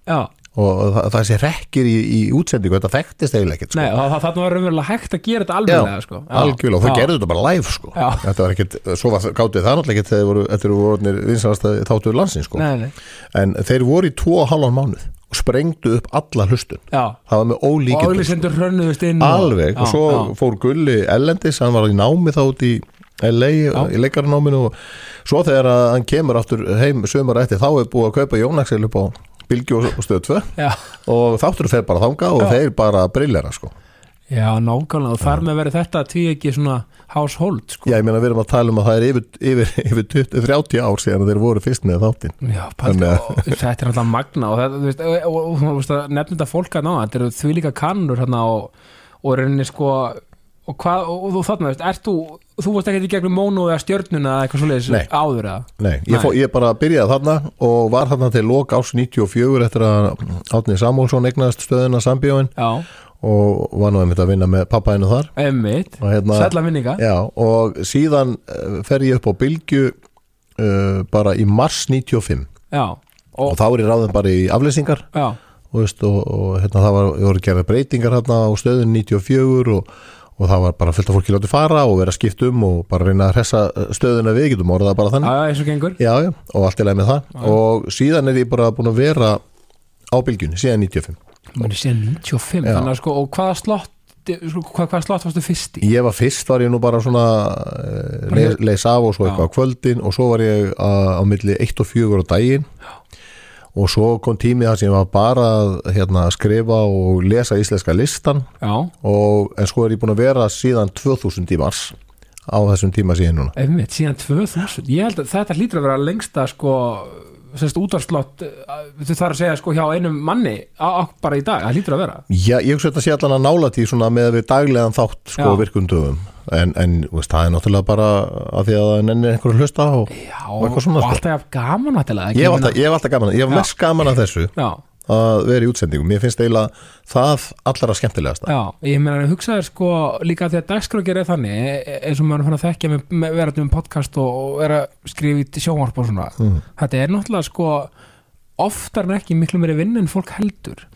og það, það sé rekkir í, í útsendingu þetta þekktist eiginlega ekkert sko. Nei, það, það, var raunverulega hægt að gera þetta alveglega sko. Algjörlega og Já. gerðu þetta bara live sko. Þetta var ekkert, svo var gátið það náttúrulega ekkert þegar voru, þetta eru voru vinsalast þáttuður landsins sko. Nei, nei, en þeir voru í tvo og halvan mánuð og sprengdu upp alla hlustun já það var með Og ólíkjum auðlisendur hrönnuðust inn alveg og já, svo já. fór Gulli Ellendis, hann var í námi þá út í LA, í leikaranáminu og svo þegar að hann kemur aftur heim sömur eftir, þá er búið að kaupa Jónaksel upp á Bilgi og og stöð 2 Já, og þáttur fer bara þanga og Já. þeir bara brillera sko. já nákvæmlega og þar með verið þetta tví ekki svona household sko. Já, ég meina við erum að tala um að það er yfir, yfir, yfir 20, 30 ár síðan að þeir voru fyrst með þáttin Já, paldi, að- og þetta er alltaf magna og, þetta, þú veist, og, og, nefnir þetta fólk að ná þetta eru því líka kannur og, og rauninni sko og, hvað, og, og, og þarna, veist, ert þú þú varst ekkert í gegnum mónu eða stjörnuna eða eitthvað Nei. áður eða? Nei, ég, fó, ég bara byrjaði þarna og var þarna til lok ás 94 eftir að Átni Samúlsson egnaðist stöðina Sambíóin Já, og var nú einmitt að vinna með pappaðinu þar. Emmitt, og hérna, sætla minninga Já, og síðan uh, fer ég upp á Bylgju uh, bara í mars 95 Já, og, og, þá er ég ráðin bara í aflýsingar. Já, og, veist, og, og hérna, það var, voru gerða breytingar hérna á stöðun 94 og, og það var bara fullt af fólki látið fara og vera skipt um og bara reyna að hressa stöðuna við, getum orðað bara já, þannig. Já, eins og gengur. Já, já, og allt er leið með það. Og síðan er ég bara búin að vera á Bylgjunni, síðan 95 Muni síðan 95, Já. þannig að sko og hvaða slott sko, hvað, hvaða slott varstu fyrst í? Ég var fyrst, var ég nú bara svona uh, leis, leis af og svo eitthvað á kvöldin og svo var ég uh, á milli 1 og 4 á daginn og svo kom tími það sem var bara að hérna, skrifa og lesa íslenska listan. Og, en svo er ég búin að vera síðan 2000 í mars á þessum tíma síðan núna. Einmitt, síðan 2000 ég held að þetta hlýtur að vera lengsta sko sérst útvarslott þú þarf að segja sko hjá einum manni á, bara í dag, það hlýtur að vera. Já, ég hugsa þetta sé allan að nála tí svona með við daglegan þátt sko Já. virkundöfum en, en veist, það er náttúrulega bara að því að það nennir einhverju að hlusta og Já, Og og, sko. alltaf gaman alltaf, ég hef alltaf gaman ég hef mest gaman að þessu. Já, að vera í útsendingum, mér finnst eiginlega það allra skemmtilegasta. Já, ég meina að hugsaður sko líka því að dagskrákir er þannig e- eins og maður fann að þekkja með, með verðum um podcast og, og er að skrifa í sjónvarp og svona. Mm. þetta er náttúrulega sko oftar en ekki miklu meiri vinn en fólk heldur.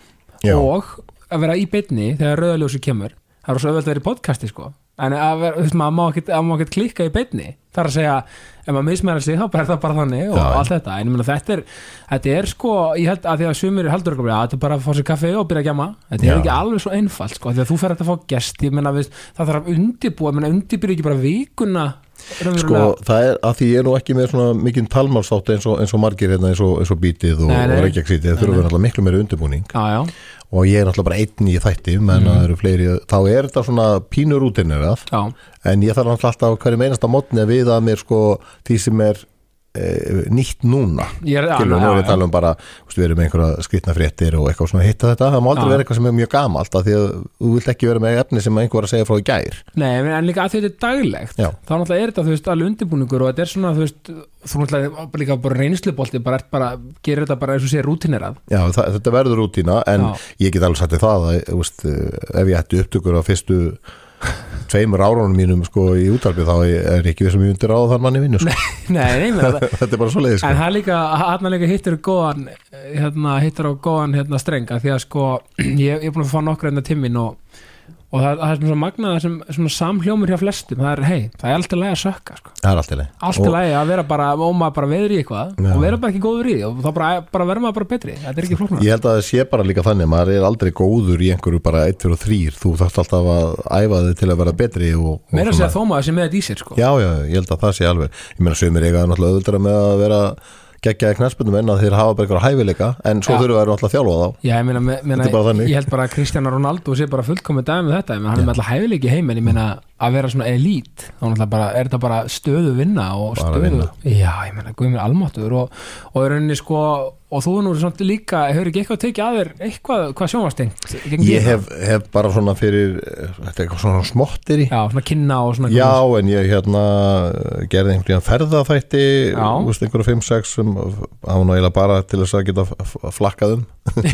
Já. og að vera í beinni þegar rauðaljósi kemur það er svo auðvitað að vera í podcasti sko en að vera, veist, maður má ekkert- að ekkert klikka í beinni það er að segja, ef maður mismæra sig þá er það bara þannig og Já. allt þetta. En ég meina þetta er, þetta er sko ég held að því að sumir heldur að þetta er bara að fá sér kaffi og byrja að gjama þetta Já. er ekki alveg svo einfalt sko því að þú fer að fá gesti ég meina, veist, það þarf að undibúa, ég meina undibýr ekki bara vikuna Sko, það er að því ég er nú ekki með svona mikinn talmálsátt eins og, eins og margir hérna eins og, eins og bítið og, og reykjaksítið, það þurfa náttúrulega miklu meiri undirbúning. Já, já, og ég er náttúrulega bara einn í þætti menn Mm. að það eru fleiri, þá er þetta svona pínur útinnirað, já, en ég þarf náttúrulega alltaf hverju meinasta mótni að viða að mér sko því sem er nýtt núna ég er, já. að tala um bara við erum með einhverja skrýtna fréttir og eitthvað svona hitta þetta, það má aldrei vera eitthvað sem er mjög gamalt því að þú vilt ekki vera með efni sem einhver að segja frá í gær Nei, en líka að því þetta er daglegt Já. þá náttúrulega er þetta, þú veist, alveg undirbúningur og þetta er svona, þú veist, þú náttúrulega líka bara reynslubolti, bara, bara gerir þetta bara eins og sé rútinerað Já, það, þetta verður rútína en Já. ég get alveg sagt þér það að veist, ef ég ætti upptökur á fyrstu tveimur árunum mínum sko í útarpi þá er ekki ég undir á þann manni vinnu sko. Nei, nei, þetta er bara svo leiði sko. en er líka, hann líka hittir góðan, hérna, hittir á góðan hérna strenga, því að sko ég, ég er búin að fá nokkra hérna timmin og og það, það er svona magnað sem svona samhljómur hjá flestum, það er, hei, það er alltaf lægi að sökka, sko, það er allt í leið alltaf lægi að vera bara, og maður bara veður í eitthvað Já. og vera bara ekki góður í því og þá bara, bara verður maður bara betri, þetta er ekki flóknar Ég held að það sé bara líka þannig að maður er aldrei góður í einhverju bara 1, 2 og 3 þú þarfst alltaf að æfa þig til að vera betri meira að segja þó maður sem með þetta í sér, sko. Já, já, ég held að það sé alveg Ég meina sömur að vera geggjaði knæspundum en að þeir hafa bara eitthvað hæfileika en svo Já. þurfa þær náttúrulega að þjálfa þá Já, ég meina, me- meina Þetta ég held bara að Kristján Ronaldo sé bara fullkomið dæmi með þetta, ég meina, hann er með alltaf hæfileiki heim en ég meina að vera svona elít þá bara, er þetta bara stöðu vinna og stöðu, vinna. já, ég meina, guð mér almáttur og, og rauninni sko og þú nú líka, hefur ekki eitthvað tekið að þér eitthvað, hvað sjónvastengt Ég hef, hef bara svona fyrir þetta er eitthvað svona smottir í. Já, svona kynna og svona Já, en ég hérna gerði einhvern veginn ferðaþætti Já. þú veist, einhverja 5-6 sem á nú eiginlega bara til þess að geta flakkað um.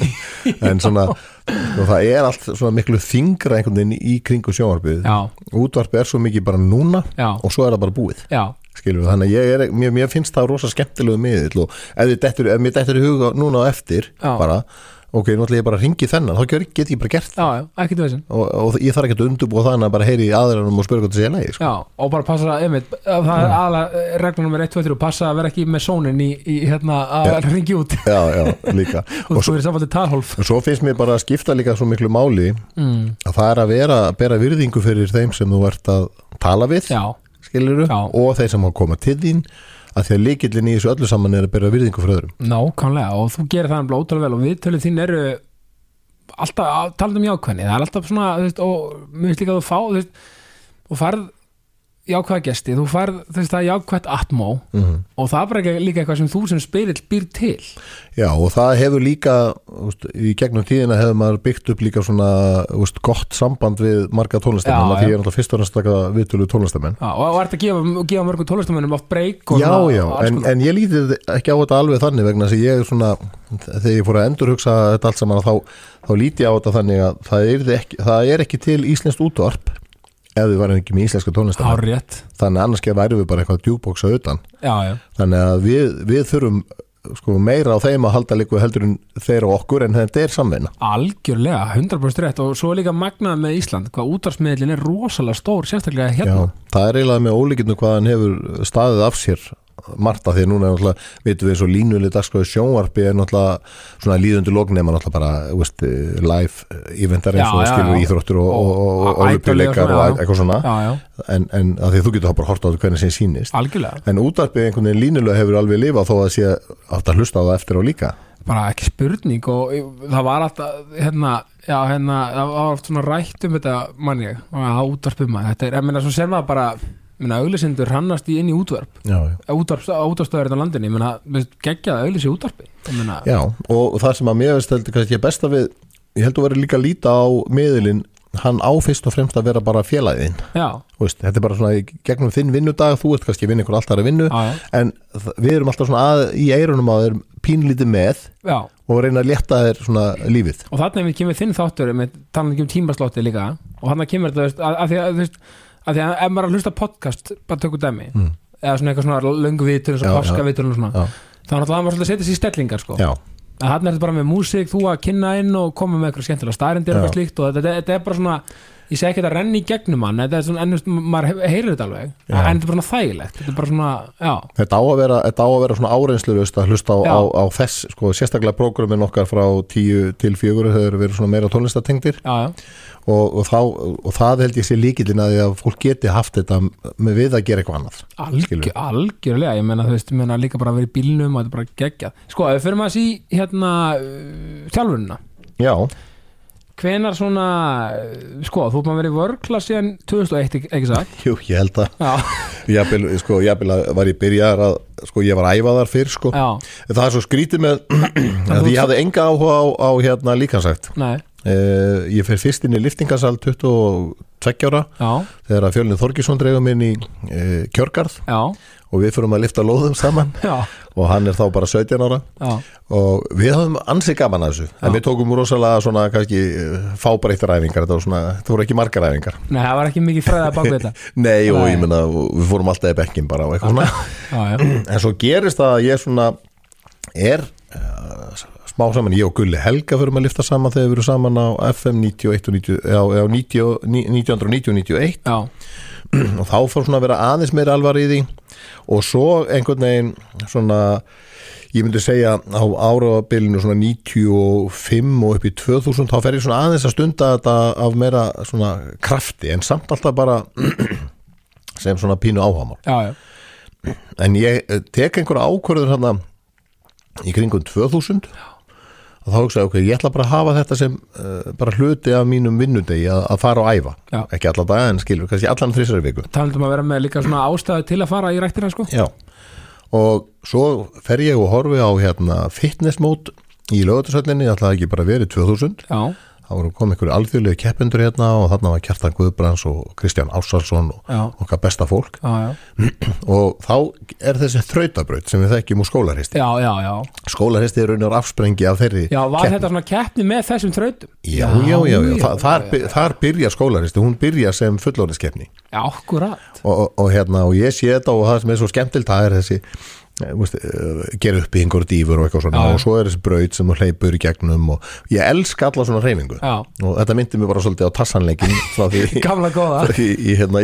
En svona það er allt svona miklu þingra einhvern veginn í kringu sjónvarpið. Útvarpið er svo mikið bara núna já, og svo er það bara búið. Já, skilur þannig að ég er, mér, mér finnst það rosa skemmtilegu miðill og ef, dettur, ef mér dettur í huga núna á eftir Já. bara, ok, nú ætla ég bara að ringi þennan þá get ég bara gert það. Já, já, og, og ég þarf ekki að undurbúa þannig að bara heyri í aðrænum og spyrja hvað það sé að leiði sko. Og bara passa að, einmitt, að það er aðalega reglum nummer 1, 2, 3, passa að vera ekki með sónin í, í hérna, að ringi út. Já, já, líka. Og og svo Og svo finnst mér bara að skipta líka svo miklu máli mm. að það er að vera að bera virðingu fyrir þeim sem þú ert að tala við. Já, skiluru, og þeir sem hafa komað til þín að því að líkillin í þessu öllu saman er að bera virðingu fyrir öðrum. Nákvæmlega og þú gerir það náttúrulega ótrúlega vel og viðtölið þín eru alltaf, talað um jákvæðni það er alltaf svona, þú veist, og finnst líka að þú fá, þú veist, þú farð jákvæða gesti, þú veist, það er jákvætt atmó mm og það er bara ekki líka eitthvað sem þú sem spyrill býr til. Já, og það hefur líka úst, í gegnum tíðina hefur maður byggt upp líka svona úst, gott samband við marga tónlistamenn því ég er náttúrulega fyrst og næst taka viðtölu tónlistamenn. Já, og, ert að gefa, gefa mörgum tónlistamönnum oft breyk Já, svona- já, en, en ég lítið ekki á þetta alveg þannig vegna þess að ég er svona þegar ég fór að endurhugsa þetta allt saman þá, þá líti ég á þetta þannig að það er ekki, það er ekki til íslenskt útvarp ef við varum ekki með íslenska Hárrétt. þannig að annars væri við bara eitthvað djúbóksa utan. Já, já, þannig að við, við þurfum sko, meira á þeim að halda líku heldur en þeir og okkur en þetta er samveina algjörlega 100% rétt. Og svo er líka magnað með Ísland. Hvað útvarsmiðlin er rosalega stór sérstaklega hérna. Já, það er eiginlega með ólíkinu hvað hann hefur staðið af sér margt af því að núna er náttúrulega, veitum við eins og línuleg dagskráði sjónvarpi er náttúrulega svona líðundu lognema náttúrulega bara veist, live eventar eins og skilur íþróttur og, og, og, og Og og og eitthvað svona. Já, já, en, en að því þú getur þá bara horta á þetta hvernig sem sýnist. Algjörlega. En útvarpið einhvern veginn línulega hefur alveg lifað þó að sé að hlusta á það eftir á líka. Bara ekki spurning og það var alltaf hérna, já, hérna, það var oft svona rætt um þetta manni, að útvarpum maður. Þetta er, ég meina, svo sem það bara minna, auglisendur hrannast í inn í útvarp. Útvarpstöður þetta landinni, veist, geggjað auglisi útvarpi meina, Já, og það sem að mér veist heldur kannski að besta við, ég heldur verið líka að líta á miðilinn, hann á fyrst og fremst að vera bara veist, þetta er bara svona í gegnum þinn vinnudag, þú ert kannski að vinna ykkur alltaf að já, en við erum alltaf svona að, í eirunum á þeir pínlítið með já. og reyna að létta þér svona lífið. Og þarna við kemur þinn þáttur með talandi um tímaslotti líka og þarna kemur þetta, að, að að, veist, að því að ef maður er að hlusta podcast bara tökur dæmi, Mm. eða svona eitthvað svona löngu vitur, svona já. páska vitur og svona, þá er svolítið að setja sér í stellingar sko, að þarna er þetta bara með músík þú að kynna inn og koma með eitthvað skemmtilega starindir eitthvað slíkt og þetta, þetta er bara svona ég segi ekki að renna í gegnum hann þetta er svona, ennust, maður he- heyrir þetta alveg Já. en þetta er bara svona þægilegt þetta er bara svona, já, Þetta á að vera, á að vera svona áreynslurust að hlusta á, á, á þess, sko, sérstaklega prógramin okkar frá 10 til 4 hefur verið svona meira tónlistatengdir já, já, og, og, þá, og það held ég sé líkillin að því að fólk geti haft þetta með við að gera eitthvað annað Algjör, algjörlega ég menna þú veist, ég menna líka bara að vera í bílnum og þetta er bara geggjað. Sko, ef við fyrir maður að sí hérna uh, þjálfunina. Já, hvenar svona, uh, sko, þú er maður verið í vörkla síðan 2001, ekki, ekki sagt jú, ég held að já, Jafnvel, sko, jafnvel að var ég byrjaðar að sko, ég var æfaðar fyrr, sko. Já, það er svo skrítið með að ég hafði enga áhuga á, á hérna líkansækt nei, uh, ég fer fyrst inn í liftingasal 22 ára já, þegar að fjölnið Þorgisson dreigum inn í uh, kjörgarð. Já. Og við fyrir að lifta lóðum saman. Já, og hann er þá bara 17 ára. Já, og við höfum ansið gaman að þessu. En við tókum rosalega svona kannski eh, fábreyttar æfingar, þetta, var svona, þetta voru ekki margar æfingar nei, það var ekki mikið fræða bak við þetta. Nei, og ég menna, við fórum alltaf í bekkin bara og eitthvað svona. En svo gerist það að ég svona er uh, smá saman, ég og Gulli Helga fyrir að lifta saman þegar við erum saman á FM 91 og 90, já, já, 90, 1990 og 91 já, og þá fór svona að vera aðeins meira alvar í því. Og svo einhvern veginn svona ég myndi segja á árabilinu svona 95 og upp í 2000 þá fer ég svona aðeins að stunda þetta af meira svona krafti en samt alltaf bara sem svona pínu áhamar já, já, en ég tek einhverja ákvörður hérna í kringum 2000 og þá hugsaði ok, ég ætla bara að hafa þetta sem uh, bara hluti af mínum vinnudegi að, að fara og æfa, Já. ekki alla daga en skilur, kannski allan þrissari viku. Talandum að vera með líka svona ástæðu til að fara í ræktina, sko. Já, og svo fer ég og horfi á hérna fitness mode í lögatursöllinni, það ætlaði ekki bara verið 2000 já, þá voru komið einhverju alþjóðlegu keppendur hérna og þarna var Kjartan Guðbrands og Kristján Ássarsson og okkar besta fólk. Já, já, og þá er þessi þrautabraut sem við þekkjum úr skólaristi já, já, já. skólaristi er raunar afsprengi af þeirri Já, var keppni. þetta svona keppni með þessum þrautum? Já, já, já, Þa, þar, þar byrja skólaristi, hún byrja sem fullorðiskeppni Já, akkurat. Og, og, og hérna, og ég sé þetta og það sem er svo skemmtilt, það er þessi veist, eh, gera upp í einhverju dýfur og eitthvað svona Já, og svo er þessi braut sem þú hleypur í gegnum og ég elska alla svona reyningu Já, og þetta myndi mér bara svolítið á tassanleikin frá því góða. í, í hérna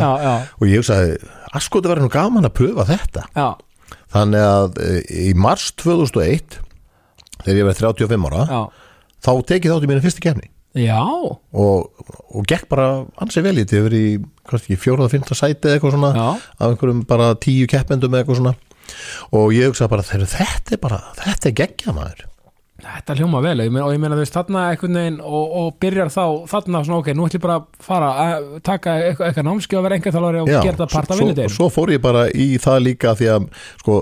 Já, já, og ég hugsaði, askoti verið nú gaman að pröfa þetta? Já, þannig að e, í mars 2001 þegar ég verið 35 ára þá tekið þátt í mínu fyrstu kefni Já, og, og gekk bara ansið vel í þetta, verið í kannski fjóraða, fymta sæti eða eitthvað svona já, af einhverjum bara tíu keppendum eða eitthvað svona. Og ég hugsaði bara, "Heyrðu, þetta er bara þetta er geggjað maður. Þetta hljóma vel ég meina, og ég meina þú veist þarna einhvern veginn og, og byrjar þá þarna svona ok, nú ætlum ég bara að fara að taka eitthvað, námski og vera enga þjálfari og gera þetta part af svo, vinnudegin svo fór ég bara í það líka því að sko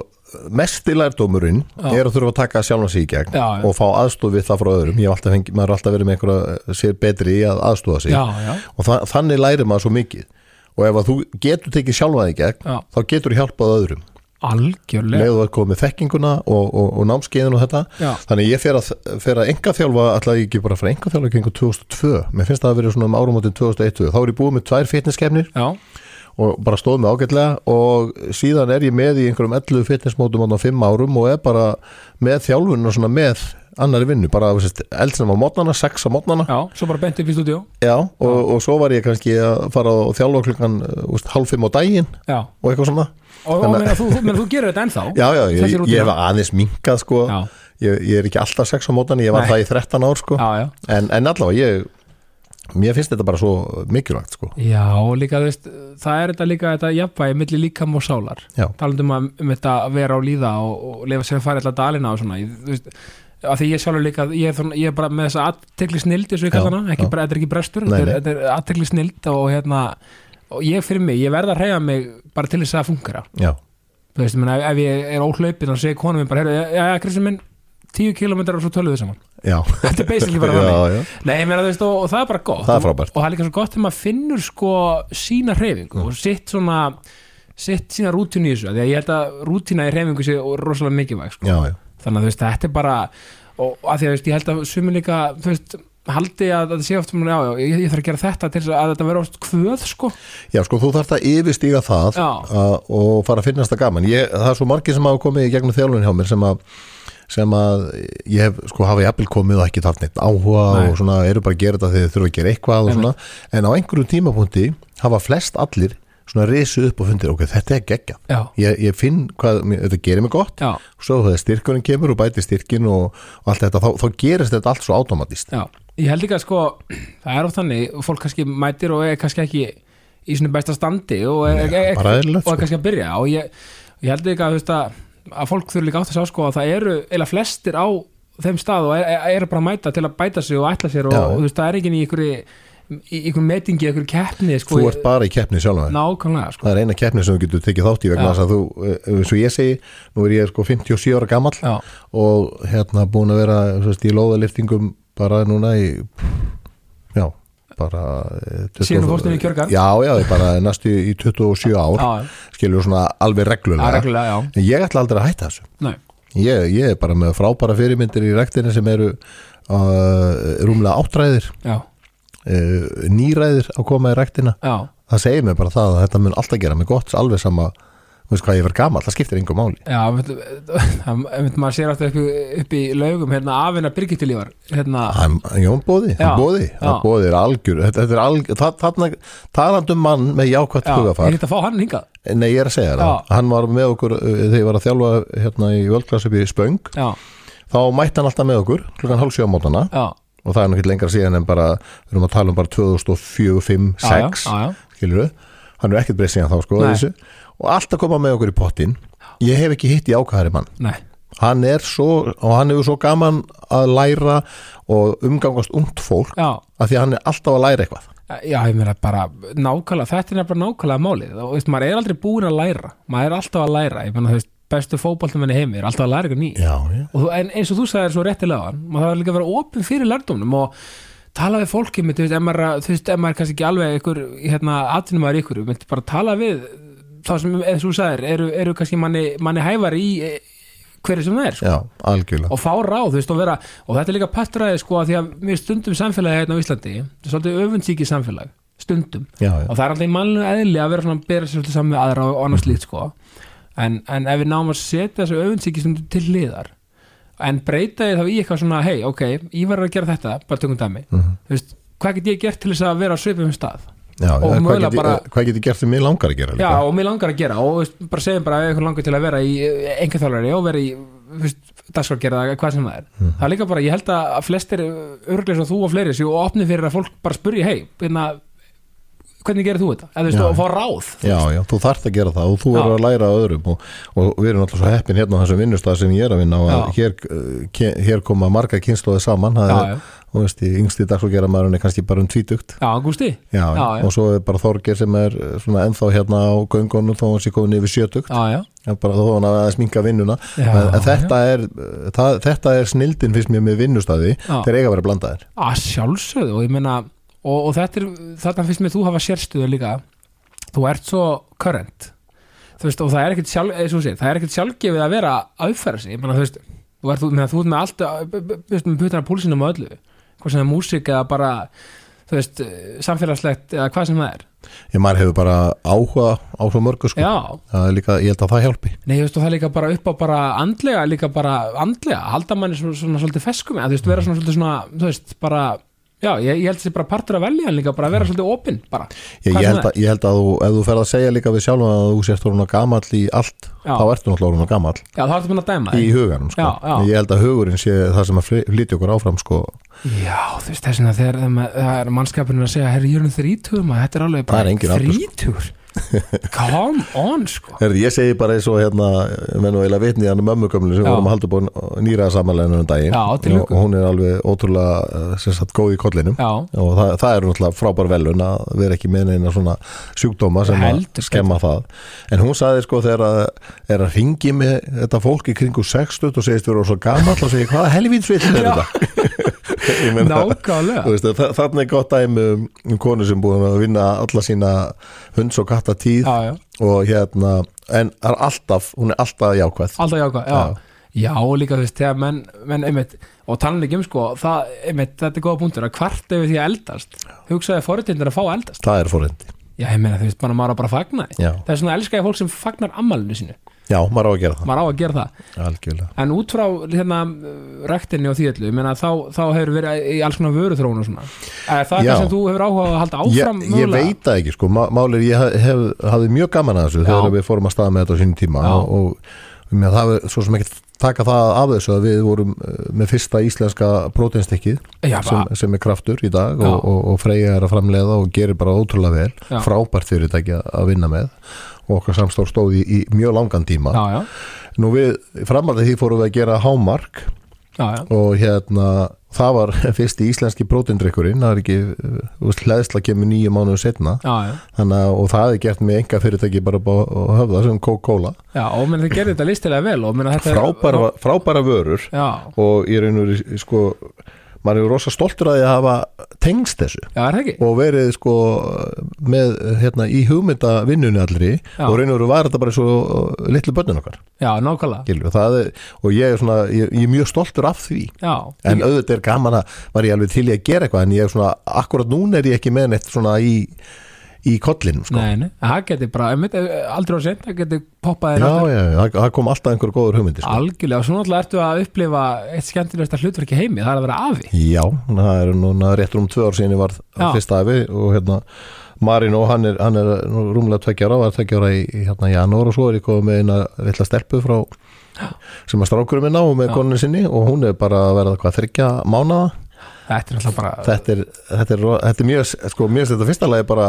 mesti lærdómurinn Já. er að þurfa að taka sjálfan sig í gegn Já, já. og fá aðstof við það frá öðrum. Fengi, maður er alltaf verið með einhverja sér betri í að aðstofa sig. Já, og þa þannig lærir maður svo mikið. Og ef þú getur tekið í gegn þá getur þú hjálpað öðrum. Algjörlega. Með að koma með þekkinguna og, og, og námskeiðin og þetta. Þannig ég fer að, fer að enga þjálfa alltaf ekki bara frá enga þjálfa kringu 2002 mér finnst það að vera svona um árumótin 2001 þá er ég búið með tvær fitnesskefnir já, og bara stóð mig ágætlega og síðan er ég með í einhverjum 11 fitnessmótum á 5 árum og er bara með þjálfunna svona með annari vinnu, bara eldsnum á mótnana 6 á mótnana, já, svo bara bent upp í stúdíu já, og, og svo var ég kannski að fara og þjálfa klukkan úst, hálf 5 á daginn Já, og eitthvað svona. Og, og meina, þú, meina, þú gerir þetta ennþá? Já, já, ég, ég rútína. hef aðeins minkað sko, ég, ég er ekki alltaf 6 á mótnana, ég var Nei. það í 13 ár sko, já, já. en, en allavega ég mér finnst þetta bara svo mikilvægt sko, Já, og líka, þú veist, það er þetta líka þetta jafnvægi milli líkam og sálar. Talandum um, um þetta að vera á líða og, og lifa sér að fara alltaf dalina og svona ég, þú veist, að því ég sjálfur líka ég er, ég er bara með þessa aðtekli snild ég hana, ekki, bara- þetta er ekki brestur Nei, þetta er, nei. þetta er aðtekli snild og hérna og ég fyrir mig, ég verð að reyja mig bara til þess að það fungera já, þú veist, ég meina, ef, ég er óhlaupin og segi konum minn bara, heyrðu, já, já, Kristján minn 10 km og svo tölum við saman. Já. Þetta er basically bara þannig. Nei, þú veist, og, og það er bara gott. Það er og, og það er líka svo gott þegar maður finnur sko sína hreyfingu Mm. og sitt svona sitt sína rútínu í þessu. Því að ég held að rútína í hreyfingu sé rosalega mikilvæg sko. já, já. þannig að veist, þetta er bara og að því að veist, ég held að sumir líka þú veist, haldi að þetta sé oft já, já, ég, ég þarf að gera þetta til að þetta vera oft kvöð sko, Já, sko, þú þarft að yfirstíga það að, og fara að finnast það gaman. Ég, það er svo margir sem hafa komið í gegnum þjálfun hjá mér sem að sem að ég hef sko hafa jafnvel komið og ekki taft neitt áhuga Nei. og svona eru bara að gera þetta þegar þau þurfa að gera eitthvað og svona, en á einhverjum tímapunkti hafa flest allir svona risu upp og fundir, ok, þetta er geggja já, ég, ég finn hvað, þetta gerir mig gott já, svo þegar styrkurinn kemur og bæti styrkin og, og allt þetta, þá, þá gerist þetta allt svo automatist já. Ég held ekki að sko, það er oft þannig og fólk kannski mætir og er kannski ekki í svona besta standi og er, er, er, bara eðlilegt, og er sko. kannski að byrja og ég, ég held ekki að, þú veist, að, að fólk þurfi líka átt að sjá sko að það eru eða flestir á þeim stað og er, er, eru bara að mæta til að bæta sig og ætla sér og, og þú veist, það er ekki í ykkur í ykkur metingi, ykkur keppni sko, þú ert bara í keppni sjálf nákvæmlega sko. það er eina keppni sem þú getur tekið þátt í vegna þess að þú, eh, eins og ég segi nú er ég sko 57 ára gamall já, og hérna búin að vera veist, í lóðaliftingum bara núna í bara eh, 20 Síðan þú fórst inn í kjörgar? já, já, bara næstu í 27 ár já, skilur svona alveg reglulega. Reglulega, já. En ég ætla aldrei að hætta þessu. Ég, ég er bara með frábæra fyrirmyndir í rektinni sem eru uh, rúmlega áttræðir. Uh, nýræðir að koma í rektina já, það segir mér bara það að þetta mun alltaf gera mig gott alveg sama, þú veist hvað ég verð gamall það skiptir engum máli. Já maður sér alltaf upp, í- laugum hérna afina Birgittilívar hérna, Jón Bóði, hann Bóði hann Bóði er algjör þetta, er algjör, talandum mann með jákvætt já, ég hugafar get að fá hann hingað. Nei ég er að segja það, hann var með okkur uh, þegar ég var að þjálfa hérna í völdklass upp í Spöng. Já, þá mætti hann alltaf með okkur klukkan hálf sjö á mótana já, og það er ekki lengra síðan en bara við erum að tala um bara 2004, 5, já, já, 6 já, já. skilur við, hann er ekkert breyst síðan þá sko, þessu, og alltaf koma með okkur í pottin ég hef ekki hitt í ákvæðari mann. Nei, hann er svo, og hann hefur svo gaman að læra og umgangast ungt fólk já, af því að hann er alltaf að læra eitthvað. Já, ég meina bara nákvæmlega, þetta er nefnilega nákvæmlega málið. Og veist, maður er aldrei búin að læra. Maður er alltaf að læra, ég meina þú veist bestu fótboltamenni heimi er alltaf að læra eitthvað nýtt. Já, og þú, en eins og þú sagðir svo réttilega maður þarf líka að vera opinn fyrir lærdómnum og tala við fólki með, þú veist, ef maður, þú veist, ef maður er kannski ekki alveg ykkur, hérna, atvinnumæður ykkur myndi bara tala við þá sem, og þú sagðir, eru, eru kannski manni, manni hæfar í eh, hverju sem það er sko. já, algjörlega. Og fá ráð, þú veist, og vera og þetta er líka pattræði, sko, að því að mér stundum samfélagi hérna á Íslandi, þetta er svolítið öfundsíki samfélag, stundum. Já, já, og það er alltaf í mannlega eðli að vera svona að bera sér svolítið saman með aðra og annars slíkt sko. En, en ef við náum að setja þessu öfundsíkistundu til hliðar en breyta ég þá í eitthvað svona hei, ok, ég verður að gera þetta bara tökum dæmi, Mhm. þú veist hvað get ég gert til þess að vera á svipum stað já og mögulega bara- hvað get ég gert sem ég langar að gera já, líka og mér langar að gera og veist, bara segjum bara ef eitthvað langar til að vera í enga þjálfari og vera í dagskrárgerða, hvað sem það er Mhm. það er líka bara, ég held að flestir örglega svo þú og fleiri séu og opni fyrir að fólk bara spurji, hei, hérna hvernig gerir þú þetta, eða þú veist, Já. og fá ráð Já, já, þú þarft að gera það og þú Já. verður að læra að öðrum og, og við erum alltaf svo heppin hérna á þessum vinnustað sem ég er að vinna og að Já. hér, ke- hér koma marga kynnslóði saman það Já, er, já. Þú veist, í yngsti dags og gera maður er kannski bara um tvítugt. Já, Gústi já, Já, já. og svo er bara Þorger sem er uh, svona ennþá hérna á göngunum þó hann sé komin yfir sjötugt. Já, já, Já, bara þó hann að sminka vinnuna. En, þetta, er, það, þetta er snildin fyrst mér með vinnustæði Já. þeir eiga að vera blandaðir. Að sjálfsögðu og ég meina, og, og þetta er þarna finnst mér þú hafa sérstöðu líka. Þú ert svo current. Þú veist, og það er ekkert sjálf, og segir, það er ekkert sjálfgefið að vera að uppfæra sig, ég meina, þú veist þú ert, með allt, veist, með putana púlsinum og öllu, hvað sem er músík eða bara, veist samfélagslegt eða hvað sem það er. Ég maður hefur bara áhuga á svo mörgu sko. er líka, ég held að það hjálpi. Nei, veist, það er líka bara upp á bara andlega, líka bara andlega halda manni svona, svona svolítið feskum eða þú veist, vera svona svolítið svona, þú veist, bara já, ég, ég held þessi bara partur að velja en líka bara vera svolítið opinn, bara Ég, ég, held að, ég held að þú, ef þú ferð að segja líka við sjálfum að þú sért orðin að gamall í allt Já. þá ertu náttúrulega orðin að gamall Já, það ertu búin að dæma í huganum sko. Já, já. ég held að hugurinn sé það sem að flytja okkur áfram sko. Já, þú veist þess að þegar það er að segja herri, ég er um þrítugur maður, þetta er alveg sko. þrítugur Come on, sko. Herði, ég segi bara eins og hérna menn og eila vitni hann mömmugömmlu sem Já. vorum að halda búin nýraða samanleginu um daginn. Já, og, hún er alveg ótrúlega eh, sagt góð í kollinum. Já, og það, það er náttúrulega frábær velun að vera ekki með neina svona sjúkdóma sem að Heldur skemma það. En hún sagði sko þegar að er að ringi með þetta fólk í kringu 60 og segist vera svo gamall og segi hvaða helvítsveitin er þetta? Nákvæmlega. þú veist, þa- þarna er gott dæmi um, um konu sem búin að vinna alla sína hunds og katta tíð Já, já, og hérna, en er alltaf hún er alltaf jákvæð. Alltaf jákvæð Já, já. Og líka þú veist, þegar menn, menn einmitt, og talan ekki um sko það, einmitt, þetta er góða punktur að hvart yfir því að eldast? Hugsaði forritindur að fá að eldast. Það er fórendi Já, ég meina, þú veist, bara maður bara að fagna því. Já. Það er svona elskaði fólk sem fagnar ammálinu sínu já, maður á að gera það maður á að gera það algjörlega en út frá hérna, rektinni og því öllu, ég meina, þá, þá hefur verið í alls konar vöruþróun og svona er það Já. eitthvað sem þú hefur áhuga á að halda ég, áfram ég veit það ekki sko, Má- málið er, ég hef, hef, hafði mjög gaman að þessu Já. þegar við fórum að staða með þetta á sínum tíma Já. og, og með það er svo sem ekki taka það af þessu að við vorum eh, með fyrsta íslenska próteinstykkið Já, sem, bara- sem er kraftur í dag Já. og, og, og Freyja er að framleiða og gerir bara ótrúlega vel Já. frábært fyrirtæki að- að vinna með og okkar samstór stóð í, í mjög langan tíma. Já, já, nú við, framaldið því fórum við að gera hámark já, og hérna það var fyrsti íslenski prótindrykkurinn það er ekki, hlæðsla kemur nýju mánuðu setna þannig að, og það er gert með enga fyrirtæki bara á höfða sem Coca-Cola. Já og menn þið gerir þetta listilega vel er- frábæra, frábæra vörur já, og ég reynur sko maður er rosa stoltur að því að hafa tengst þessu. Já, er og verið sko með hérna í hugmynda vinnunni allri Já. og reynur var þetta bara svo litlu börnin okkar. Já, nákvæmlega. Er, og ég er svona ég, ég er mjög stoltur af því. Já, en auðvitað er gaman að var ég alveg til í að gera eitthvað en ég er svona, akkurat núna er ég ekki með neitt svona í, í kollinum sko. nei, nei, það geti bara einmitt, eh, aldrei á sent, það geti poppað já, já, já, það- það kom alltaf einhver góður hugmyndir sko. algjörlega og svo náttúrulega ertu að upplifa eitt skemmtilegsta hlutverki heimi, það er að vera afi já, það er núna réttur um tvö ár ég var Já. fyrsta æfi og hérna Marino, hann er, hann er rúmlega tveggjára, var tveggjára í, í hérna janúar og svo er ég komið með eina litla stelpu frá sem að strákurum minna og með Já. konin sinni og hún er bara að verða hvað þryggja mánaða þetta er bara þetta er, þetta er, þetta er mjög sko, finnst þetta fyrsta lagi bara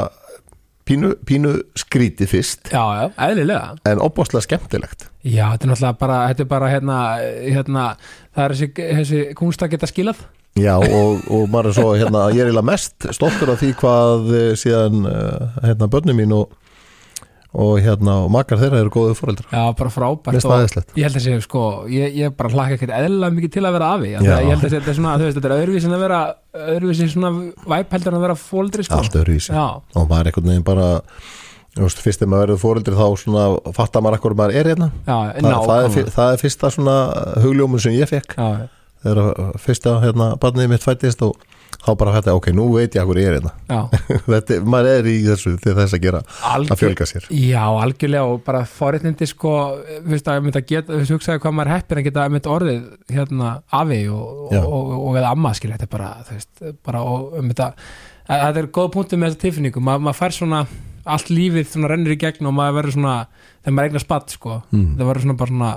pínu, pínu skrítið fyrst já, já, eðlilega. en opbáslega skemmtilegt. Já, þetta er náttúrulega bara, þetta er bara hérna, hérna það er þessi, þessi kunst að geta skilað. Já og, og maður er svo hérna, ég er eiginlega mest stoltur af því hvað eh, síðan eh, hérna börnum mín og, og hérna og makar þeirra eru góðu fóreldrar já, bara frábært það æðislegt. ég held að sé, sko, ég, ég bara hlaka ekkert eðlilega mikið til að vera afi, Já. ég held að sé, þetta er svona, þú veist, þetta er öðruvísi en að vera öðruvísi svona væp heldur en að vera fóldri, sko. Allt öðru í sig já, og maður er einhvern veginn bara þú veist, fyrst þegar maður verður fóreldri þá svona fattar maður akkur maður er hérna. Já, Þa, það, er, það er fyrsta svona hugljómun sem ég fekk já, þegar fyrsta hérna barnið mitt fættist og þá bara þetta, ok, nú veit ég akkur ég er hérna. Þetta, maður er í þessu til þess að gera að algjör fjölga sér. Já, algjörlega og bara forréttindi sko, þú veist að mynda geta, þú veist hugsaði hvað maður er heppin að geta mynd orðið hérna afi og, og, og, og eða amma skil, þetta er bara, þú veist, bara og um þetta, að- þetta er góð punktu með þessa tilfinningu, Ma, maður fær svona allt lífið svona rennur í gegn og maður verður svona þegar maður eignar spatt sko, Mm. það verður svona bara svona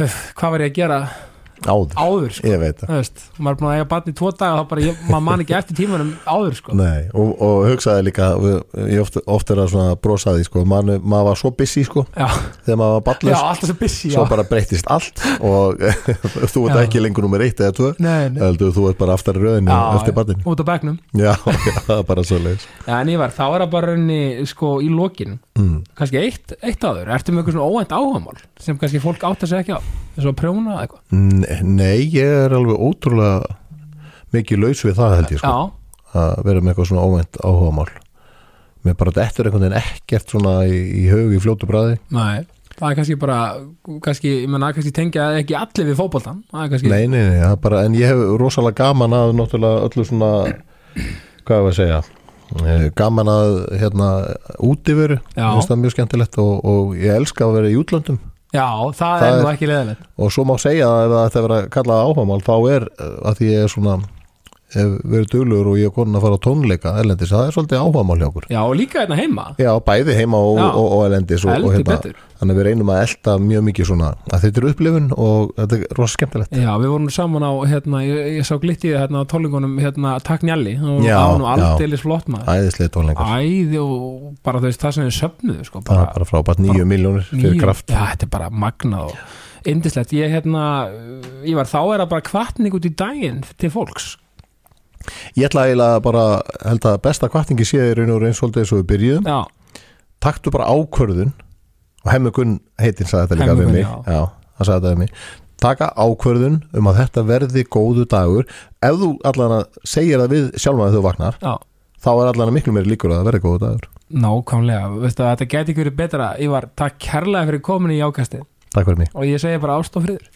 höf, hvað var ég að gera áður, áður sko, ég veit það. Maður er búin að eiga batni tvo daga þá bara, ég, maður man ekki eftir tímanum áður sko, Nei, og, og hugsaði líka ég oft, oft er að svona brosaði sko, maður, maður var svo busy sko já, þegar maður var já, ballus, alltaf svo busy já, svo bara breytist allt og þú ert Já. ekki lengur nummer eitt eða tvö, nei, nei. heldur þú ert bara aftar í röðinu Já, eftir já, barninu. Út á bekknum. Já, já, það er bara svo leiðis Já, en ég var, þá er það bara raunni sko í lokin, mm. kannski eitt, eitt áður, ertu með eitthvað svona óvænt áhagamál sem kannski fólk átt að segja ekki á? Eins og að prjóna eitthvað? Nei, ég er alveg ótrúlega mikið laus við það held ég sko. Já, að vera með eitthvað svona óvænt áhugamál. Mér bara dettur einhvern veginn ekkert svona í, í hug í fljótu bræði nei, það er kannski bara kannski, ég menna, kannski tengja ekki allir við er kannski Nei, nei, nei, er bara, en ég hef rosalega gaman að náttúrulega öllu svona hvað er að segja gaman að hérna finnst það mjög skemmtilegt og, og ég elska að vera í útlöndum. Já, það, Það er nú er- ekki leðilegt og svo má segja að ef það ætti að vera kallað áhugamál þá er eh, að því ég er svona hef verið duglegur og ég er konin að fara á tónleika erlendis, það er svolítið áhugamál hjá okkur. Já, og líka hérna heima. Já, bæði heima og, Já. og, og erlendis og, og hérna, þannig að við reynum að elda mjög mikið svona að þetta er upplifun og þetta er rosa skemmtilegt. Já, við vorum saman á, hérna, ég, ég sá glittið hérna á tólingunum, hérna, takk Njalli. Og það var nú aldeilis flott maður. Æðislega tónleikar, Æði og bara veist það sem við söfnuðu sko, bara, bara frábært. Nýju miljónir fyrir kraft. Já, þetta er bara magnað og indislegt ég, hérna, ég var þá er það bara kvartning út í daginn til fólks Ég ætla eiginlega bara, held að besta kvartingi sé í raun og raun svolítið eins og við byrjuðum. Já, taktu bara ákvörðun og Hemmi Gunn heitinn sagði þetta líka Hemmi við mig. já. hann sagði þetta við mig. Taka ákvörðun um að þetta verði góðu dagur. Ef þú allan að segir það við sjálfum að þú vaknar já, þá er allan að miklu meiri líkur að það verði góðu dagur. Nákvæmlega. Veistu, að þetta geti ekki verið betra ég var takk kærlega fyrir komin í ákastið Takk fyrir mig. Og ég segi bara ást og friður